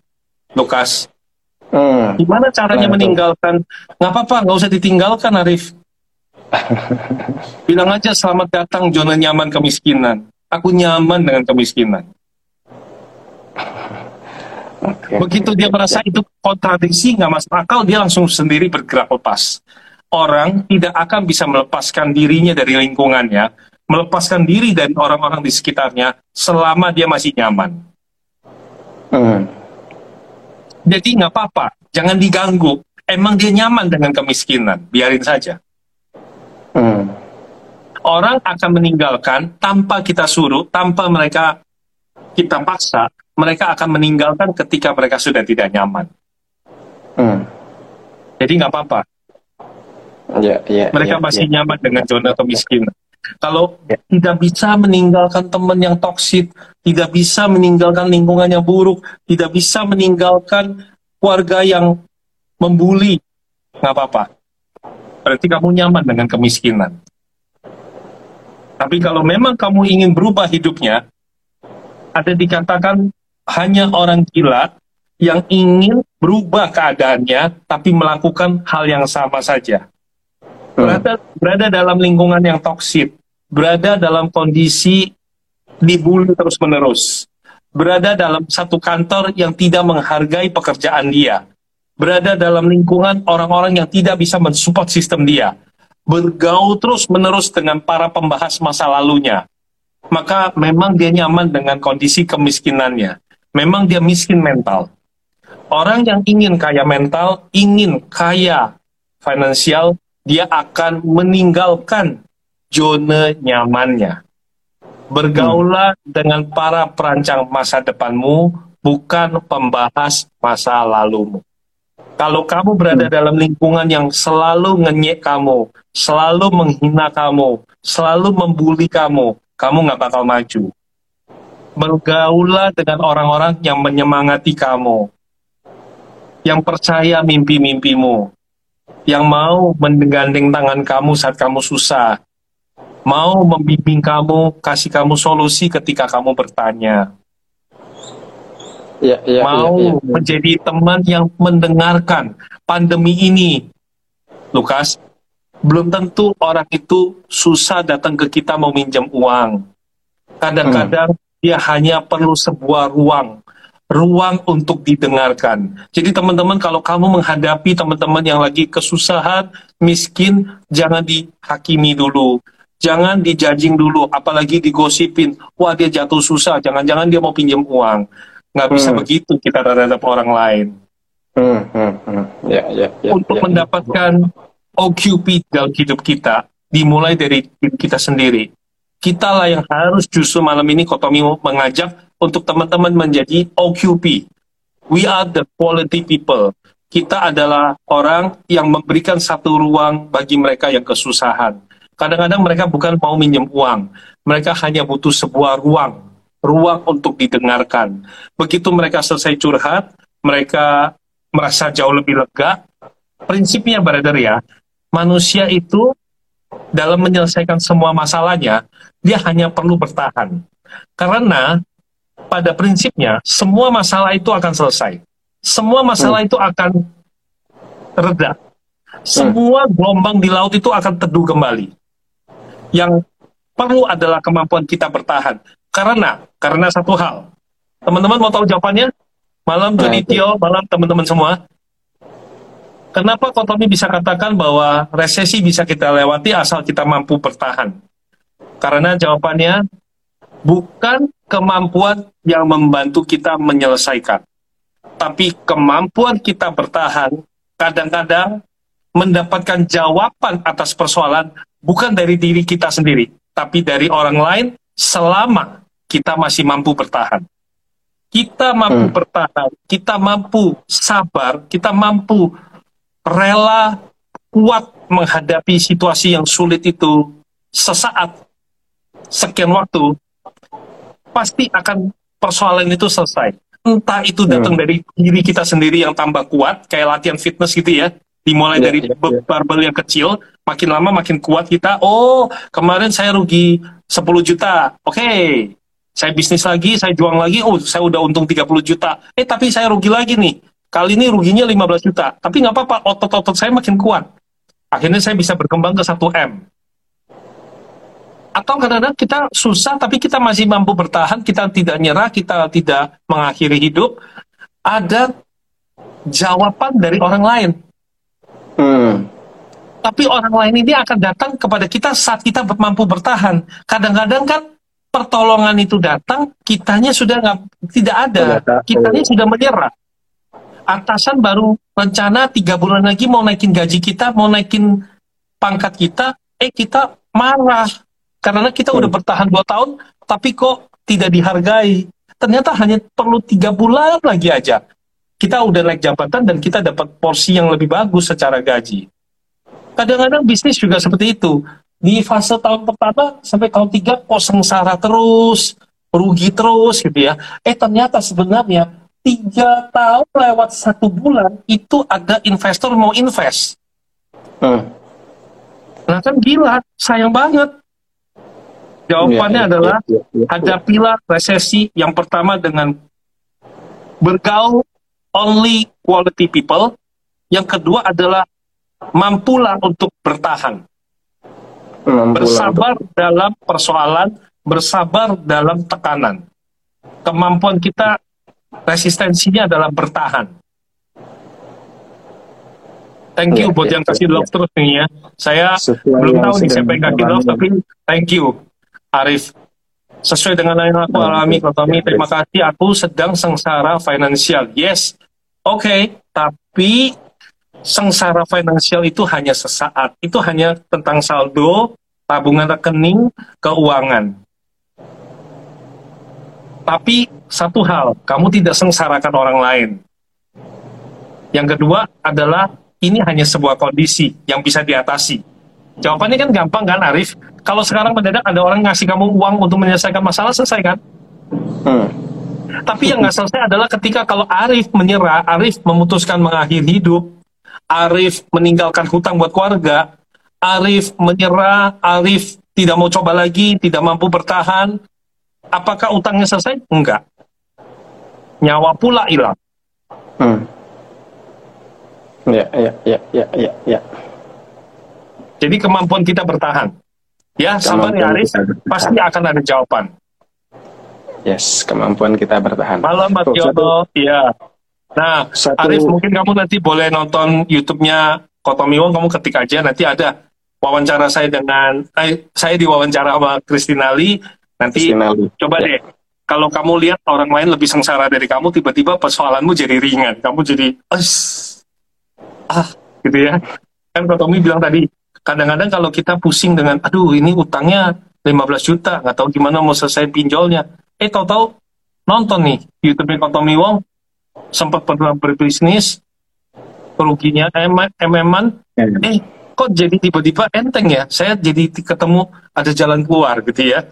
Lukas. Hmm. Gimana caranya nah, meninggalkan? Nggak apa-apa, nggak usah ditinggalkan, Arif. <laughs> Bilang aja selamat datang zona nyaman kemiskinan. Aku nyaman dengan kemiskinan. <laughs> Okay. Begitu dia merasa itu kontradiksi, nggak masuk akal, dia langsung sendiri bergerak lepas. Orang tidak akan bisa melepaskan dirinya dari lingkungannya, melepaskan diri dari orang-orang di sekitarnya selama dia masih nyaman. Hmm. Jadi nggak apa-apa, jangan diganggu. Emang dia nyaman dengan kemiskinan, biarin saja. Hmm. Orang akan meninggalkan tanpa kita suruh, tanpa mereka kita paksa, mereka akan meninggalkan ketika mereka sudah tidak nyaman. Hmm. Jadi nggak apa-apa. Yeah, yeah, mereka yeah, masih yeah. nyaman dengan zona kemiskinan. Kalau yeah. tidak bisa meninggalkan teman yang toksik, tidak bisa meninggalkan lingkungan yang buruk, tidak bisa meninggalkan keluarga yang membuli, nggak apa-apa berarti kamu nyaman dengan kemiskinan. Tapi kalau memang kamu ingin berubah hidupnya, ada dikatakan hanya orang gila yang ingin berubah keadaannya, tapi melakukan hal yang sama saja. Berada, berada dalam lingkungan yang toksik, berada dalam kondisi dibully terus-menerus, berada dalam satu kantor yang tidak menghargai pekerjaan dia, berada dalam lingkungan orang-orang yang tidak bisa mensupport sistem dia, bergaul terus-menerus dengan para pembahas masa lalunya, maka memang dia nyaman dengan kondisi kemiskinannya. Memang dia miskin mental. Orang yang ingin kaya mental, ingin kaya finansial, dia akan meninggalkan zona nyamannya. Bergaulah hmm. dengan para perancang masa depanmu, bukan pembahas masa lalumu. Kalau kamu berada hmm. dalam lingkungan yang selalu ngenyek kamu, selalu menghina kamu, selalu membuli kamu, kamu nggak bakal maju. Bergaulah dengan orang-orang yang menyemangati kamu, yang percaya mimpi-mimpimu, yang mau menggandeng tangan kamu saat kamu susah, mau membimbing kamu, kasih kamu solusi ketika kamu bertanya ya, ya, mau ya, ya, ya. menjadi teman yang mendengarkan pandemi ini, Lukas, belum tentu orang itu susah datang ke kita mau minjam uang. Kadang-kadang hmm. dia hanya perlu sebuah ruang, ruang untuk didengarkan. Jadi teman-teman kalau kamu menghadapi teman-teman yang lagi kesusahan, miskin, jangan dihakimi dulu. Jangan dijajing dulu, apalagi digosipin. Wah dia jatuh susah, jangan-jangan dia mau pinjam uang nggak bisa hmm. begitu kita terhadap orang lain. Hmm, hmm, hmm. Ya, ya, ya, Untuk ya, mendapatkan ya. OQP dalam hidup kita dimulai dari diri kita sendiri. Kita lah yang harus justru malam ini Kotomi mengajak untuk teman-teman menjadi OQP. We are the quality people. Kita adalah orang yang memberikan satu ruang bagi mereka yang kesusahan. Kadang-kadang mereka bukan mau minjem uang, mereka hanya butuh sebuah ruang ruang untuk didengarkan. Begitu mereka selesai curhat, mereka merasa jauh lebih lega. Prinsipnya, brother ya, manusia itu dalam menyelesaikan semua masalahnya, dia hanya perlu bertahan. Karena pada prinsipnya, semua masalah itu akan selesai. Semua masalah hmm. itu akan reda. Semua gelombang di laut itu akan teduh kembali. Yang perlu adalah kemampuan kita bertahan. Karena, karena satu hal. Teman-teman mau tahu jawabannya? Malam Joni Tio, malam teman-teman semua. Kenapa Kotomi bisa katakan bahwa resesi bisa kita lewati asal kita mampu bertahan? Karena jawabannya bukan kemampuan yang membantu kita menyelesaikan. Tapi kemampuan kita bertahan kadang-kadang mendapatkan jawaban atas persoalan bukan dari diri kita sendiri, tapi dari orang lain selama kita masih mampu bertahan. Kita mampu hmm. bertahan, kita mampu sabar, kita mampu rela kuat menghadapi situasi yang sulit itu sesaat, sekian waktu, pasti akan persoalan itu selesai. entah itu datang hmm. dari diri kita sendiri yang tambah kuat kayak latihan fitness gitu ya dimulai yeah, dari yeah, yeah. barbel yang kecil makin lama makin kuat kita oh kemarin saya rugi 10 juta oke okay. saya bisnis lagi saya juang lagi oh saya udah untung 30 juta eh tapi saya rugi lagi nih kali ini ruginya 15 juta tapi nggak apa-apa otot-otot saya makin kuat akhirnya saya bisa berkembang ke 1 M atau kadang-kadang kita susah tapi kita masih mampu bertahan kita tidak nyerah kita tidak mengakhiri hidup ada jawaban dari orang lain Hmm. Tapi orang lain ini akan datang kepada kita saat kita mampu bertahan. Kadang-kadang kan pertolongan itu datang, kitanya sudah nggak tidak ada, kitanya sudah menyerah. Atasan baru rencana tiga bulan lagi mau naikin gaji kita, mau naikin pangkat kita, eh kita marah karena kita udah hmm. bertahan dua tahun, tapi kok tidak dihargai. Ternyata hanya perlu tiga bulan lagi aja kita udah naik jabatan dan kita dapat porsi yang lebih bagus secara gaji. Kadang-kadang bisnis juga seperti itu. Di fase tahun pertama sampai tahun tiga kok sengsara terus, rugi terus gitu ya. Eh ternyata sebenarnya tiga tahun lewat satu bulan itu ada investor mau invest. Hmm. Nah kan gila, sayang banget. Jawabannya ya, adalah ya, ya, ya, hadapilah resesi yang pertama dengan bergaul only quality people. Yang kedua adalah mampulah untuk bertahan. Mampulah bersabar untuk... dalam persoalan, bersabar dalam tekanan. Kemampuan kita resistensinya adalah bertahan. Thank you ya, buat ya, yang kasih ya, love terus nih ya. Saya Sesuai belum tahu nih siapa yang kasih love, tapi thank you, Arif. Sesuai dengan yang aku alami, Kotomi, terima kasih. Aku sedang sengsara finansial. Yes, Oke, okay, tapi sengsara finansial itu hanya sesaat. Itu hanya tentang saldo, tabungan rekening, keuangan. Tapi satu hal, kamu tidak sengsarakan orang lain. Yang kedua adalah ini hanya sebuah kondisi yang bisa diatasi. Jawabannya kan gampang kan Arif? Kalau sekarang mendadak ada orang ngasih kamu uang untuk menyelesaikan masalah, selesai kan? Hmm. Tapi yang nggak selesai adalah ketika kalau Arif menyerah, Arif memutuskan mengakhiri hidup, Arif meninggalkan hutang buat keluarga, Arif menyerah, Arif tidak mau coba lagi, tidak mampu bertahan. Apakah utangnya selesai? Enggak. Nyawa pula hilang. Hmm. Ya, ya, ya, ya, ya, ya. Jadi kemampuan kita bertahan. Ya, sabar ya Arif, pasti akan ada jawaban. Yes, kemampuan kita bertahan. Malam Mas Yono, iya. Nah, satu... Arif mungkin kamu nanti boleh nonton YouTube-nya Kotomi Wong, kamu ketik aja nanti ada wawancara saya dengan eh, saya diwawancara sama Christina Lee. Nanti Lee. coba ya. deh kalau kamu lihat orang lain lebih sengsara dari kamu, tiba-tiba persoalanmu jadi ringan. Kamu jadi ah gitu ya. Kan Kotomi bilang tadi, kadang-kadang kalau kita pusing dengan aduh ini utangnya 15 juta, nggak tahu gimana mau selesai pinjolnya. Eh tahu-tahu nonton nih YouTube Kotomi Wong sempat pernah berbisnis ruginya MM-an hmm. eh kok jadi tiba-tiba enteng ya? Saya jadi ketemu ada jalan keluar gitu ya.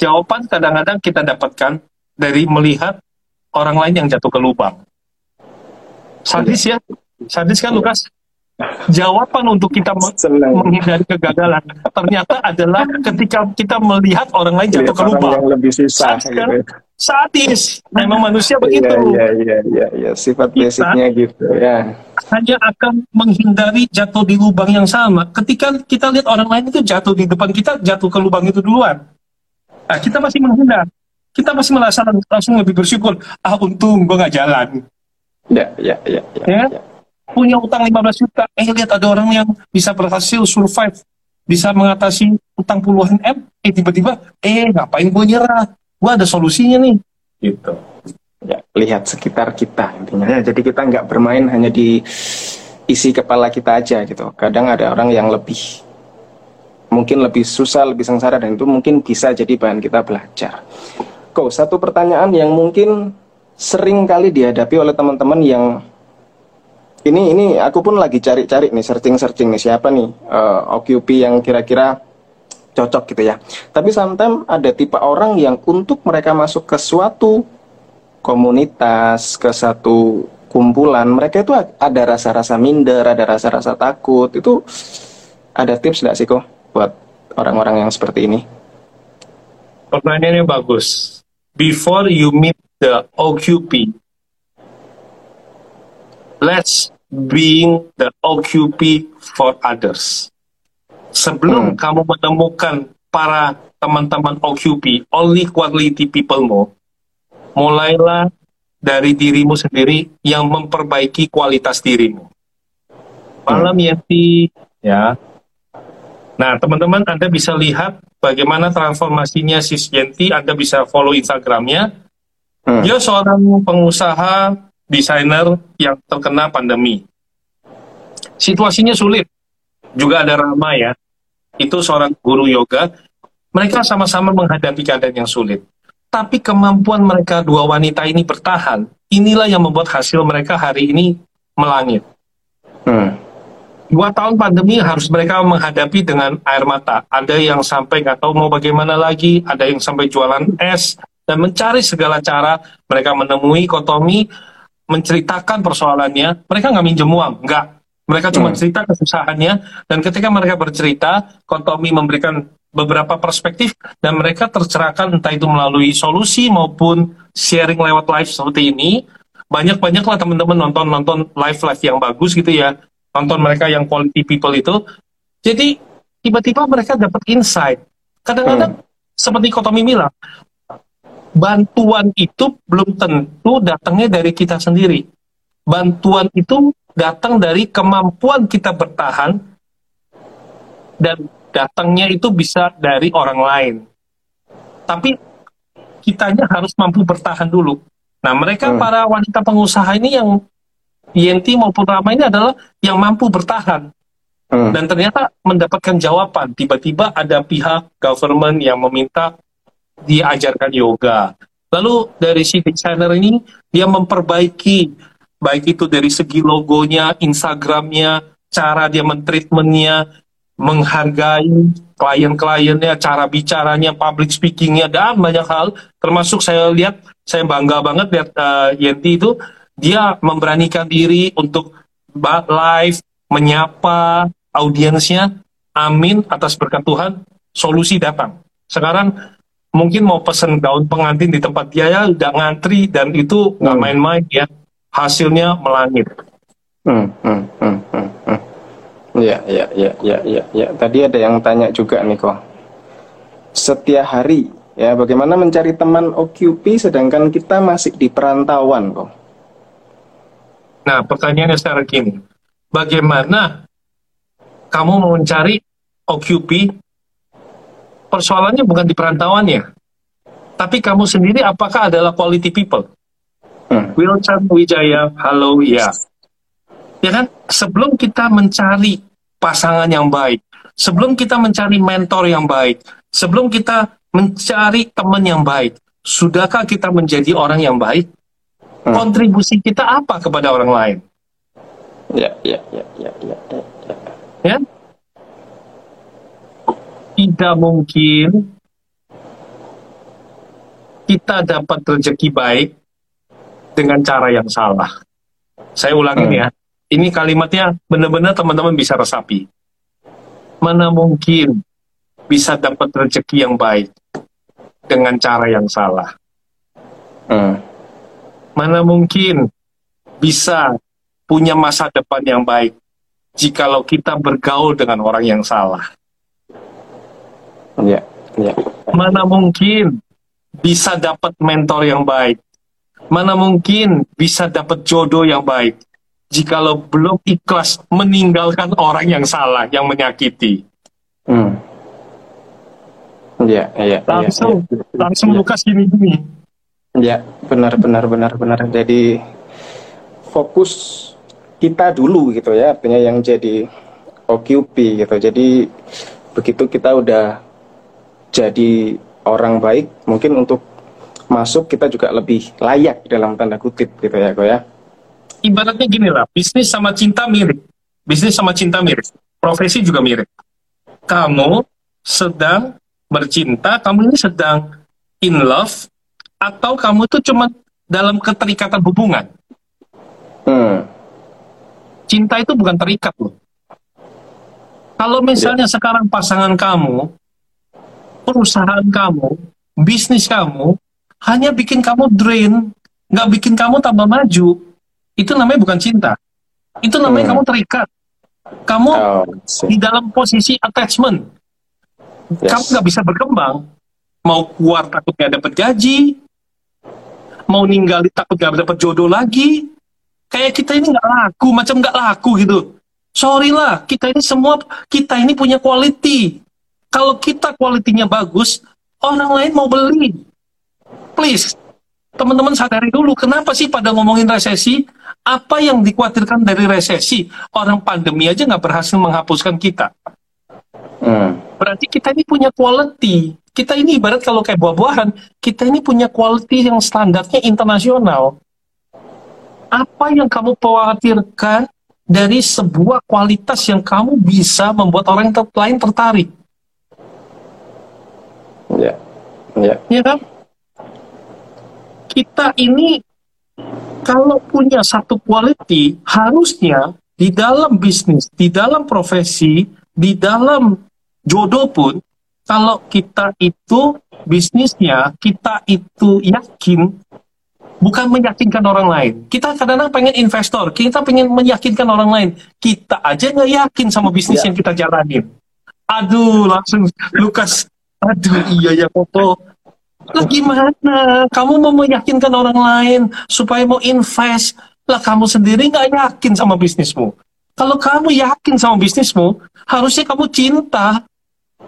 Jawaban kadang-kadang kita dapatkan dari melihat orang lain yang jatuh ke lubang. Sadis ya? Sadis kan Lukas jawaban untuk kita menghindari kegagalan ternyata adalah ketika kita melihat orang lain jatuh ke lubang. yang lebih susah gitu. memang manusia iya, begitu. iya iya iya ya. sifat kita basicnya gitu ya. hanya akan menghindari jatuh di lubang yang sama. Ketika kita lihat orang lain itu jatuh di depan kita jatuh ke lubang itu duluan. Nah kita masih menghindar. Kita masih merasa langsung lebih bersyukur. Ah untung gue nggak jalan. Ya ya ya ya, ya? ya punya utang 15 juta, eh lihat ada orang yang bisa berhasil survive, bisa mengatasi utang puluhan M, eh tiba-tiba, eh ngapain gue nyerah, gue ada solusinya nih, gitu. Ya, lihat sekitar kita intinya. Ya, jadi kita nggak bermain hanya di isi kepala kita aja gitu. Kadang ada orang yang lebih mungkin lebih susah, lebih sengsara dan itu mungkin bisa jadi bahan kita belajar. Kok satu pertanyaan yang mungkin sering kali dihadapi oleh teman-teman yang ini ini aku pun lagi cari-cari nih searching-searching nih siapa nih uh, OQP yang kira-kira cocok gitu ya. Tapi sometimes ada tipe orang yang untuk mereka masuk ke suatu komunitas, ke satu kumpulan, mereka itu ada rasa-rasa minder, ada rasa-rasa takut. Itu ada tips nggak sih kok buat orang-orang yang seperti ini? Pertanyaannya bagus. Before you meet the OQP, let's being the OQP for others. Sebelum hmm. kamu menemukan para teman-teman OQP, only quality people-mu, mulailah dari dirimu sendiri yang memperbaiki kualitas dirimu. Malam hmm. Yenti, ya. Nah, teman-teman, Anda bisa lihat bagaimana transformasinya si Yenti. Anda bisa follow Instagramnya. Hmm. Dia seorang pengusaha, desainer yang terkena pandemi. Situasinya sulit. Juga ada Rama ya. Itu seorang guru yoga. Mereka sama-sama menghadapi keadaan yang sulit tapi kemampuan mereka dua wanita ini bertahan, inilah yang membuat hasil mereka hari ini melangit. Hmm. Dua tahun pandemi harus mereka menghadapi dengan air mata. Ada yang sampai nggak tahu mau bagaimana lagi, ada yang sampai jualan es, dan mencari segala cara. Mereka menemui Kotomi, menceritakan persoalannya. Mereka nggak minjem uang, nggak. Mereka cuma hmm. cerita kesusahannya, dan ketika mereka bercerita, Kotomi memberikan beberapa perspektif dan mereka tercerahkan entah itu melalui solusi maupun sharing lewat live seperti ini banyak-banyaklah teman-teman nonton-nonton live-live yang bagus gitu ya nonton mereka yang quality people itu jadi tiba-tiba mereka dapat insight kadang-kadang hmm. seperti Kotomi bilang bantuan itu belum tentu datangnya dari kita sendiri bantuan itu datang dari kemampuan kita bertahan dan datangnya itu bisa dari orang lain. Tapi kitanya harus mampu bertahan dulu. Nah, mereka hmm. para wanita pengusaha ini yang Yenti maupun Rama ini adalah yang mampu bertahan. Hmm. Dan ternyata mendapatkan jawaban. Tiba-tiba ada pihak government yang meminta diajarkan yoga. Lalu dari si desainer ini, dia memperbaiki, baik itu dari segi logonya, Instagramnya, cara dia mentreatmentnya, menghargai klien-kliennya, cara bicaranya, public speakingnya, dan banyak hal. Termasuk saya lihat, saya bangga banget lihat uh, Yenti itu, dia memberanikan diri untuk live, menyapa audiensnya. Amin atas berkat Tuhan, solusi datang. Sekarang mungkin mau pesen daun pengantin di tempat dia ya udah ngantri dan itu nggak hmm. main-main ya. Hasilnya melangit. Hmm, hmm, hmm, hmm. Ya, ya, ya, ya, ya, ya. Tadi ada yang tanya juga nih kok. Setiap hari, ya bagaimana mencari teman OQP sedangkan kita masih di perantauan kok? Nah, pertanyaannya secara gini. Bagaimana kamu mau mencari OQP? Persoalannya bukan di perantauannya. Tapi kamu sendiri apakah adalah quality people? Hmm. Wilson Wijaya, halo, ya ya kan sebelum kita mencari pasangan yang baik sebelum kita mencari mentor yang baik sebelum kita mencari teman yang baik sudahkah kita menjadi orang yang baik hmm. kontribusi kita apa kepada orang lain ya ya ya ya ya ya, ya. ya? Tidak mungkin kita dapat rezeki baik dengan cara yang salah saya ulangin hmm. ya ini kalimatnya benar-benar teman-teman bisa resapi. Mana mungkin bisa dapat rezeki yang baik dengan cara yang salah? Hmm. Mana mungkin bisa punya masa depan yang baik jikalau kita bergaul dengan orang yang salah? Ya, ya. Mana mungkin bisa dapat mentor yang baik? Mana mungkin bisa dapat jodoh yang baik jikalau belum ikhlas meninggalkan orang yang salah, yang menyakiti. Hmm. Ya, ya, langsung, ya, ya. langsung Lukas gini gini. Ya, benar, benar, benar, benar. Jadi fokus kita dulu gitu ya, artinya yang jadi OQP gitu. Jadi begitu kita udah jadi orang baik, mungkin untuk masuk kita juga lebih layak dalam tanda kutip gitu ya, kok ya ibaratnya gini lah, bisnis sama cinta mirip. Bisnis sama cinta mirip. Profesi juga mirip. Kamu sedang bercinta, kamu ini sedang in love, atau kamu itu cuma dalam keterikatan hubungan. Hmm. Cinta itu bukan terikat loh. Kalau misalnya yeah. sekarang pasangan kamu, perusahaan kamu, bisnis kamu, hanya bikin kamu drain, nggak bikin kamu tambah maju, itu namanya bukan cinta. Itu namanya hmm. kamu terikat. Kamu oh, di dalam posisi attachment. Yes. Kamu nggak bisa berkembang. Mau keluar takut nggak dapat gaji, mau ninggal takut nggak dapat jodoh lagi. Kayak kita ini nggak laku, macam nggak laku gitu. Sorry lah, kita ini semua kita ini punya quality. Kalau kita kualitinya bagus, orang lain mau beli. Please, teman-teman sadari dulu, kenapa sih pada ngomongin resesi? Apa yang dikhawatirkan dari resesi? Orang pandemi aja nggak berhasil menghapuskan kita. Hmm. Berarti kita ini punya quality. Kita ini ibarat kalau kayak buah-buahan, kita ini punya quality yang standarnya internasional. Apa yang kamu khawatirkan dari sebuah kualitas yang kamu bisa membuat orang lain tertarik? Ya, ya. Ya kan? Kita ini kalau punya satu quality, harusnya di dalam bisnis, di dalam profesi, di dalam jodoh pun, kalau kita itu bisnisnya, kita itu yakin, bukan meyakinkan orang lain. Kita kadang-kadang pengen investor, kita pengen meyakinkan orang lain. Kita aja nggak yakin sama bisnis ya. yang kita jalanin. Aduh, langsung Lukas, aduh iya ya foto lah gimana? Kamu mau meyakinkan orang lain supaya mau invest. Lah kamu sendiri nggak yakin sama bisnismu. Kalau kamu yakin sama bisnismu, harusnya kamu cinta,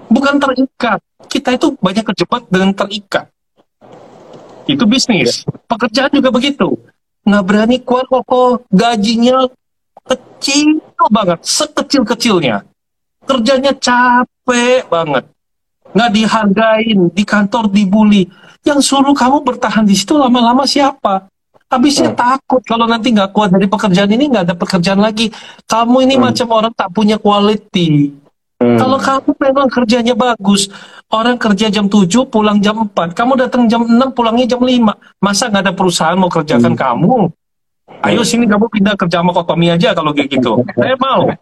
bukan terikat. Kita itu banyak kejebak dengan terikat. Itu bisnis. Pekerjaan juga begitu. Nggak berani kuat kok gajinya kecil banget, sekecil-kecilnya. Kerjanya capek banget nggak dihargain, di kantor dibully. Yang suruh kamu bertahan di situ lama-lama siapa? Habisnya hmm. takut kalau nanti nggak kuat dari pekerjaan ini nggak ada pekerjaan lagi. Kamu ini hmm. macam orang tak punya quality. Hmm. Kalau kamu memang kerjanya bagus, orang kerja jam 7, pulang jam 4, kamu datang jam 6, pulangnya jam 5. Masa nggak ada perusahaan mau kerjakan hmm. kamu? Ayo sini kamu pindah kerja sama Kotomi aja kalau kayak gitu. <laughs> Saya mau.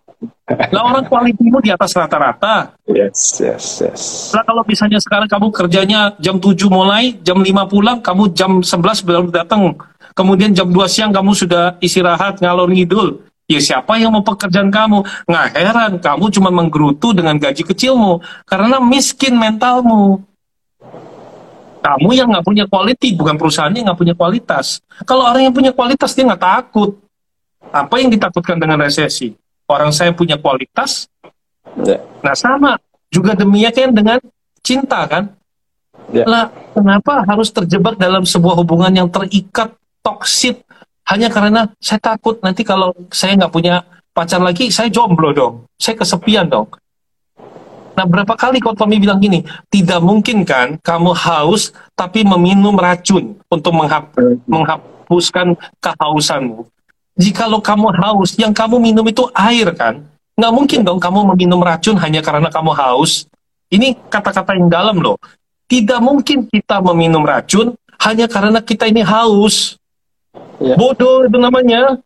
Lah orang kualitimu di atas rata-rata. Yes, yes, yes. Lah kalau misalnya sekarang kamu kerjanya jam 7 mulai, jam 5 pulang, kamu jam 11 baru datang. Kemudian jam 2 siang kamu sudah istirahat ngalor ngidul. Ya siapa yang mau pekerjaan kamu? Nggak heran, kamu cuma menggerutu dengan gaji kecilmu. Karena miskin mentalmu. Kamu yang nggak punya quality, bukan perusahaannya nggak punya kualitas. Kalau orang yang punya kualitas, dia nggak takut. Apa yang ditakutkan dengan resesi? Orang saya punya kualitas. Yeah. Nah sama juga demikian dengan cinta kan. Yeah. Lah kenapa harus terjebak dalam sebuah hubungan yang terikat toksit hanya karena saya takut nanti kalau saya nggak punya pacar lagi saya jomblo dong, saya kesepian dong. Nah berapa kali kau Tommy bilang gini, tidak mungkin kan kamu haus tapi meminum racun untuk menghap hmm. menghapuskan kehausanmu jikalau kamu haus, yang kamu minum itu air kan? Nggak mungkin dong kamu meminum racun hanya karena kamu haus. Ini kata-kata yang dalam loh. Tidak mungkin kita meminum racun hanya karena kita ini haus. Ya. Bodoh itu namanya.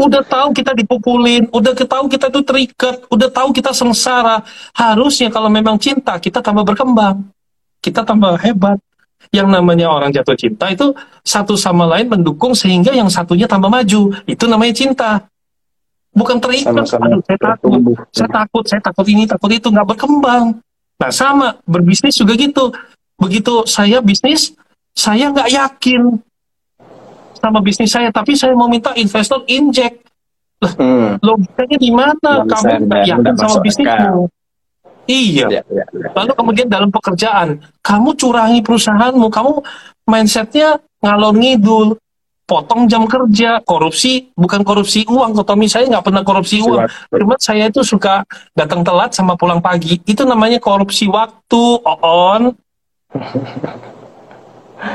Udah tahu kita dipukulin, udah tahu kita tuh terikat, udah tahu kita sengsara. Harusnya kalau memang cinta, kita tambah berkembang. Kita tambah hebat yang namanya orang jatuh cinta itu satu sama lain mendukung sehingga yang satunya tambah maju. Itu namanya cinta. Bukan terikat. Aduh, saya takut, saya takut, saya takut ini, takut itu, nggak berkembang. Nah sama, berbisnis juga gitu. Begitu saya bisnis, saya nggak yakin sama bisnis saya, tapi saya mau minta investor inject. Lah, hmm. logikanya di mana? Kamu nggak yakin sama bisnismu? Iya. Ya, ya, ya, Lalu kemudian dalam pekerjaan, kamu curangi perusahaanmu, kamu mindsetnya ngalor ngidul, potong jam kerja, korupsi, bukan korupsi uang. Tommy saya nggak pernah korupsi uang. Cuma saya itu suka datang telat sama pulang pagi. Itu namanya korupsi waktu, on. <laughs>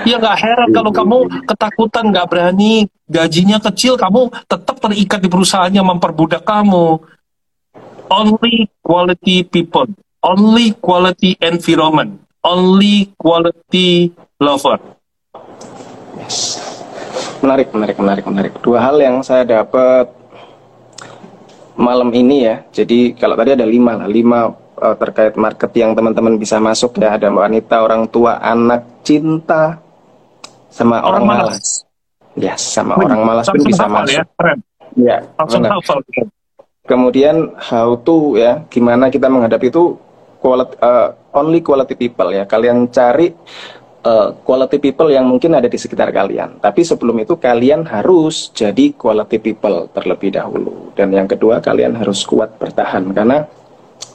Ya nggak heran kalau kamu ketakutan, nggak berani, gajinya kecil, kamu tetap terikat di perusahaannya memperbudak kamu. Only quality people only quality environment, only quality lover. Yes. Menarik, menarik, menarik, menarik. Dua hal yang saya dapat malam ini ya. Jadi kalau tadi ada lima lah, lima uh, terkait market yang teman-teman bisa masuk ya. Ada wanita, orang tua, anak, cinta, sama orang, orang malas. Ya, yes, sama Wih, orang malas pun bisa masuk. Ya, keren. Ya, benar. Kemudian how to ya, gimana kita menghadapi itu quality, uh, only quality people ya. Kalian cari uh, quality people yang mungkin ada di sekitar kalian. Tapi sebelum itu kalian harus jadi quality people terlebih dahulu. Dan yang kedua kalian harus kuat bertahan karena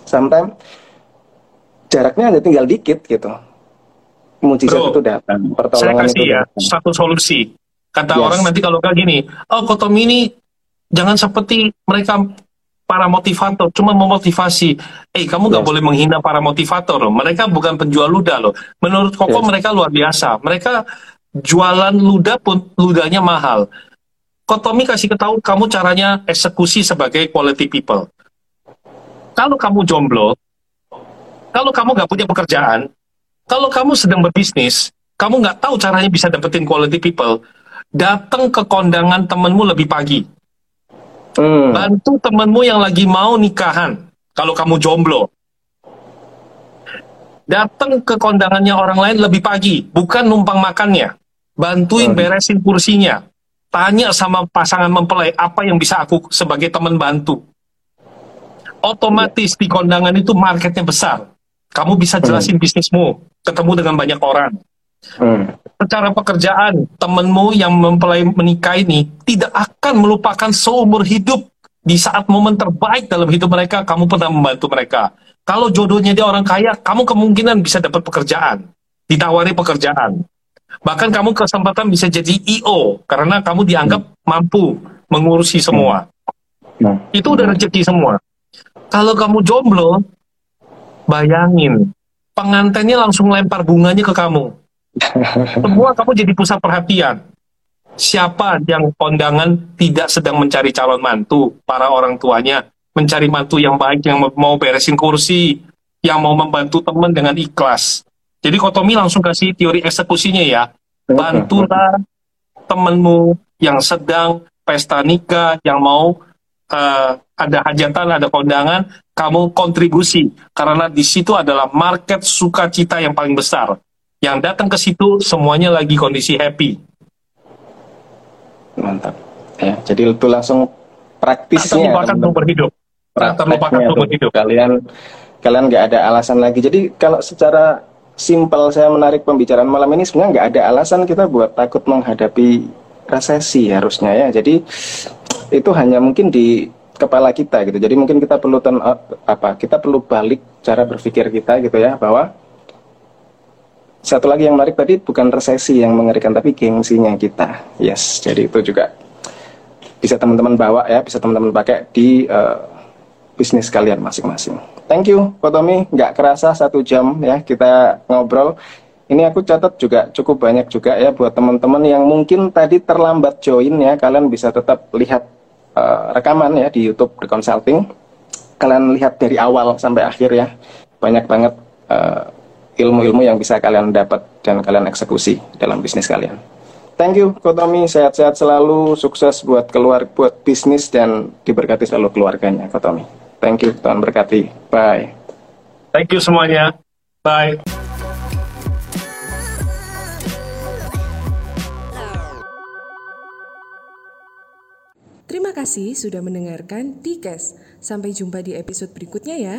sometimes jaraknya hanya tinggal dikit gitu. Mujizat Bro, itu datang, pertolongan saya kasih itu ya datang. satu solusi. Kata yes. orang nanti kalau kayak gini, oh kotom ini jangan seperti mereka para motivator cuma memotivasi. Eh, kamu nggak yes. boleh menghina para motivator loh. Mereka bukan penjual ludah loh. Menurut Koko yes. mereka luar biasa. Mereka jualan ludah pun ludahnya mahal. Kotomi kasih ketahu kamu caranya eksekusi sebagai quality people. Kalau kamu jomblo, kalau kamu nggak punya pekerjaan, kalau kamu sedang berbisnis, kamu nggak tahu caranya bisa dapetin quality people, datang ke kondangan temenmu lebih pagi Hmm. Bantu temenmu yang lagi mau nikahan. Kalau kamu jomblo. Datang ke kondangannya orang lain lebih pagi, bukan numpang makannya. Bantuin hmm. beresin kursinya. Tanya sama pasangan mempelai apa yang bisa aku sebagai teman bantu. Otomatis di kondangan itu marketnya besar. Kamu bisa hmm. jelasin hmm. bisnismu, ketemu dengan banyak orang. Hmm. Secara pekerjaan, temenmu yang mempelai menikah ini tidak akan melupakan seumur hidup di saat momen terbaik dalam hidup mereka, kamu pernah membantu mereka. Kalau jodohnya dia orang kaya, kamu kemungkinan bisa dapat pekerjaan, ditawari pekerjaan. Bahkan kamu kesempatan bisa jadi IO karena kamu dianggap hmm. mampu mengurusi semua. Hmm. Itu udah rezeki semua. Kalau kamu jomblo, bayangin pengantinnya langsung lempar bunganya ke kamu. Semua kamu jadi pusat perhatian. Siapa yang kondangan tidak sedang mencari calon mantu, para orang tuanya mencari mantu yang baik, yang mau beresin kursi, yang mau membantu teman dengan ikhlas. Jadi Kotomi langsung kasih teori eksekusinya ya. Bantulah temenmu yang sedang pesta nikah, yang mau uh, ada hajatan, ada kondangan, kamu kontribusi. Karena di situ adalah market sukacita yang paling besar yang datang ke situ semuanya lagi kondisi happy. Mantap. Ya, jadi itu langsung praktisnya. Tak terlupakan seumur hidup. Tak terlupakan seumur hidup. Kalian kalian nggak ada alasan lagi. Jadi kalau secara simpel saya menarik pembicaraan malam ini sebenarnya nggak ada alasan kita buat takut menghadapi resesi harusnya ya. Jadi itu hanya mungkin di kepala kita gitu. Jadi mungkin kita perlu ten, apa? Kita perlu balik cara berpikir kita gitu ya bahwa satu lagi yang menarik tadi bukan resesi yang mengerikan tapi gengsinya kita. Yes jadi itu juga bisa teman-teman bawa ya bisa teman-teman pakai di uh, bisnis kalian masing-masing. Thank you Kotomi nggak kerasa satu jam ya kita ngobrol. Ini aku catat juga cukup banyak juga ya buat teman-teman yang mungkin tadi terlambat join ya. Kalian bisa tetap lihat uh, rekaman ya di YouTube The Consulting. Kalian lihat dari awal sampai akhir ya. Banyak banget uh, ilmu-ilmu yang bisa kalian dapat dan kalian eksekusi dalam bisnis kalian. Thank you, Kotomi. Sehat-sehat selalu, sukses buat keluar, buat bisnis dan diberkati selalu keluarganya, Kotomi. Thank you, Tuhan berkati. Bye. Thank you semuanya. Bye. Terima kasih sudah mendengarkan Tikes. Sampai jumpa di episode berikutnya ya.